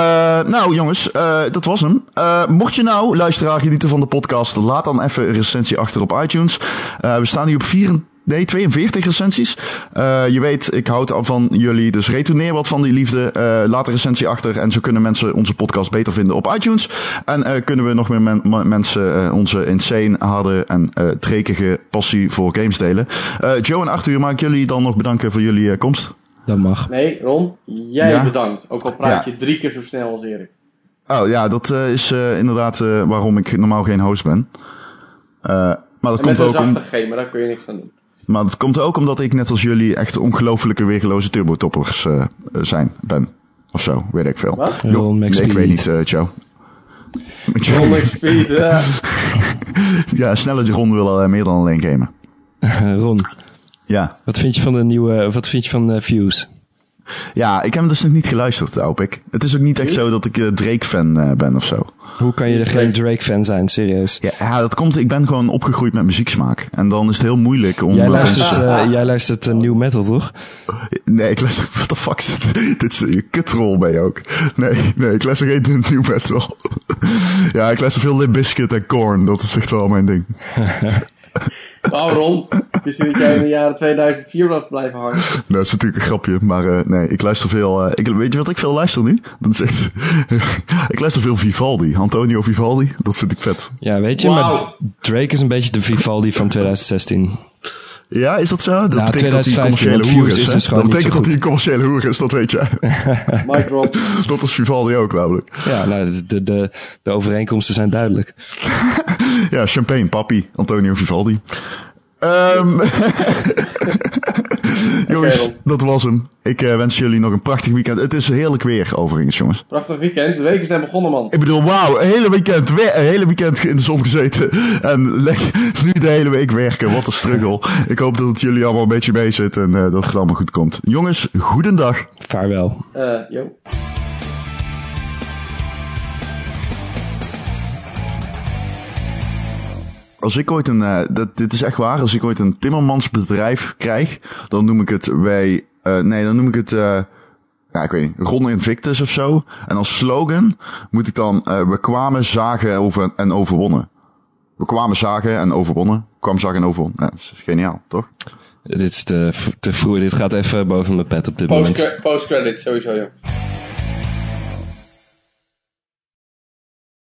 nou jongens, eh, dat was hem. Eh, mocht je nou, luisteraar, genieten van de podcast, laat dan even een recensie achter op iTunes. We staan nu op 4, nee, 42 recensies. Eh, je weet, ik houd al van jullie, dus retourneer wat van die liefde. Eh, laat een recensie achter en zo kunnen mensen onze podcast beter vinden op iTunes. En eh, kunnen we nog meer men- mensen eh, onze insane, harde en eh trekige passie voor games delen. Eh, Joe en Arthur, mag ik jullie dan nog bedanken voor jullie eh, komst. Dat mag. Nee, Ron, jij Ja? bedankt. Ook al praat Ja. je drie keer zo snel als Erik. Oh ja, dat eh, is eh, inderdaad eh, waarom ik normaal geen host ben. Eh, maar, dat En met komt een ook om, zachte G, maar daar kun je niks aan doen. Maar dat komt ook omdat ik net als jullie echt ongelofelijke weergeloze turbotoppers eh, eh, zijn, ben. Of zo, weet ik veel. Wat? Jo, Ron nee, ik weet niet, eh Joe. Ron McSpeed, ja. ja, sneller Ron wil al meer dan alleen gamen. Ron, Ja. wat vind je van de nieuwe, wat vind je van eh, Views? ja, ik heb hem dus nog niet geluisterd, hoop ik. Het is ook niet echt zo dat ik Drake-fan eh, ben of zo. Hoe kan je er geen Drake-fan zijn, serieus? Ja, ja, dat komt, ik ben gewoon opgegroeid met muzieksmaak. En dan is het heel moeilijk om... Jij eh, luistert, eh, jij luistert uh, new metal, toch? Nee, ik luister... What the fuck is dit? Dit is een kutrol ben je ook. Nee, nee, ik luister geen new metal. ja, ik luister veel Limp Bizkit en Korn. Dat is echt wel mijn ding. Oh Dat jij in de jaren 2004 was blijven hangen? Dat is natuurlijk een grapje, maar eh, nee, ik luister veel... eh, ik, weet je wat ik veel luister nu? Dat is echt... ik luister veel Vivaldi. Antonio Vivaldi. Dat vind ik vet. Ja, weet je, maar Drake is een beetje de Vivaldi van 2016. Ja, is dat zo? Dat Ja, betekent dat hij een 2015, commerciële hoer Views is. dus dat betekent dat hij een commerciële hoer is, dat weet je. Drop. dat is Vivaldi ook, namelijk. Ja, nou, de, de, de, de overeenkomsten zijn duidelijk. Ja, champagne, papi, Antonio Vivaldi. Ehm jongens, dat was hem. Ik eh, wens jullie nog een prachtig weekend. Het is heerlijk weer, overigens, jongens. Prachtig weekend. De week is net begonnen, man. Ik bedoel, wauw, een hele weekend, we- een hele weekend in de zon gezeten. En nu de hele week werken. Wat een struggle. Ik hoop dat het jullie allemaal een beetje mee zit en eh, dat het allemaal goed komt. Jongens, goedendag. Vaarwel. Eh, yo. Als ik ooit een, eh, dat, dit is echt waar, als ik ooit een timmermansbedrijf krijg, dan noem ik het wij, eh, nee, dan noem ik het, eh, ja, ik weet niet, Ron Invictus of zo. En als slogan moet ik dan, eh, we kwamen, zagen over, en overwonnen. We kwamen, zagen en overwonnen. Kwam, zagen en overwonnen. Ja, dat is geniaal, toch? Dit is te, te vroeg. Dit gaat even boven mijn pet op dit moment. Post- Post-credit, sowieso, joh.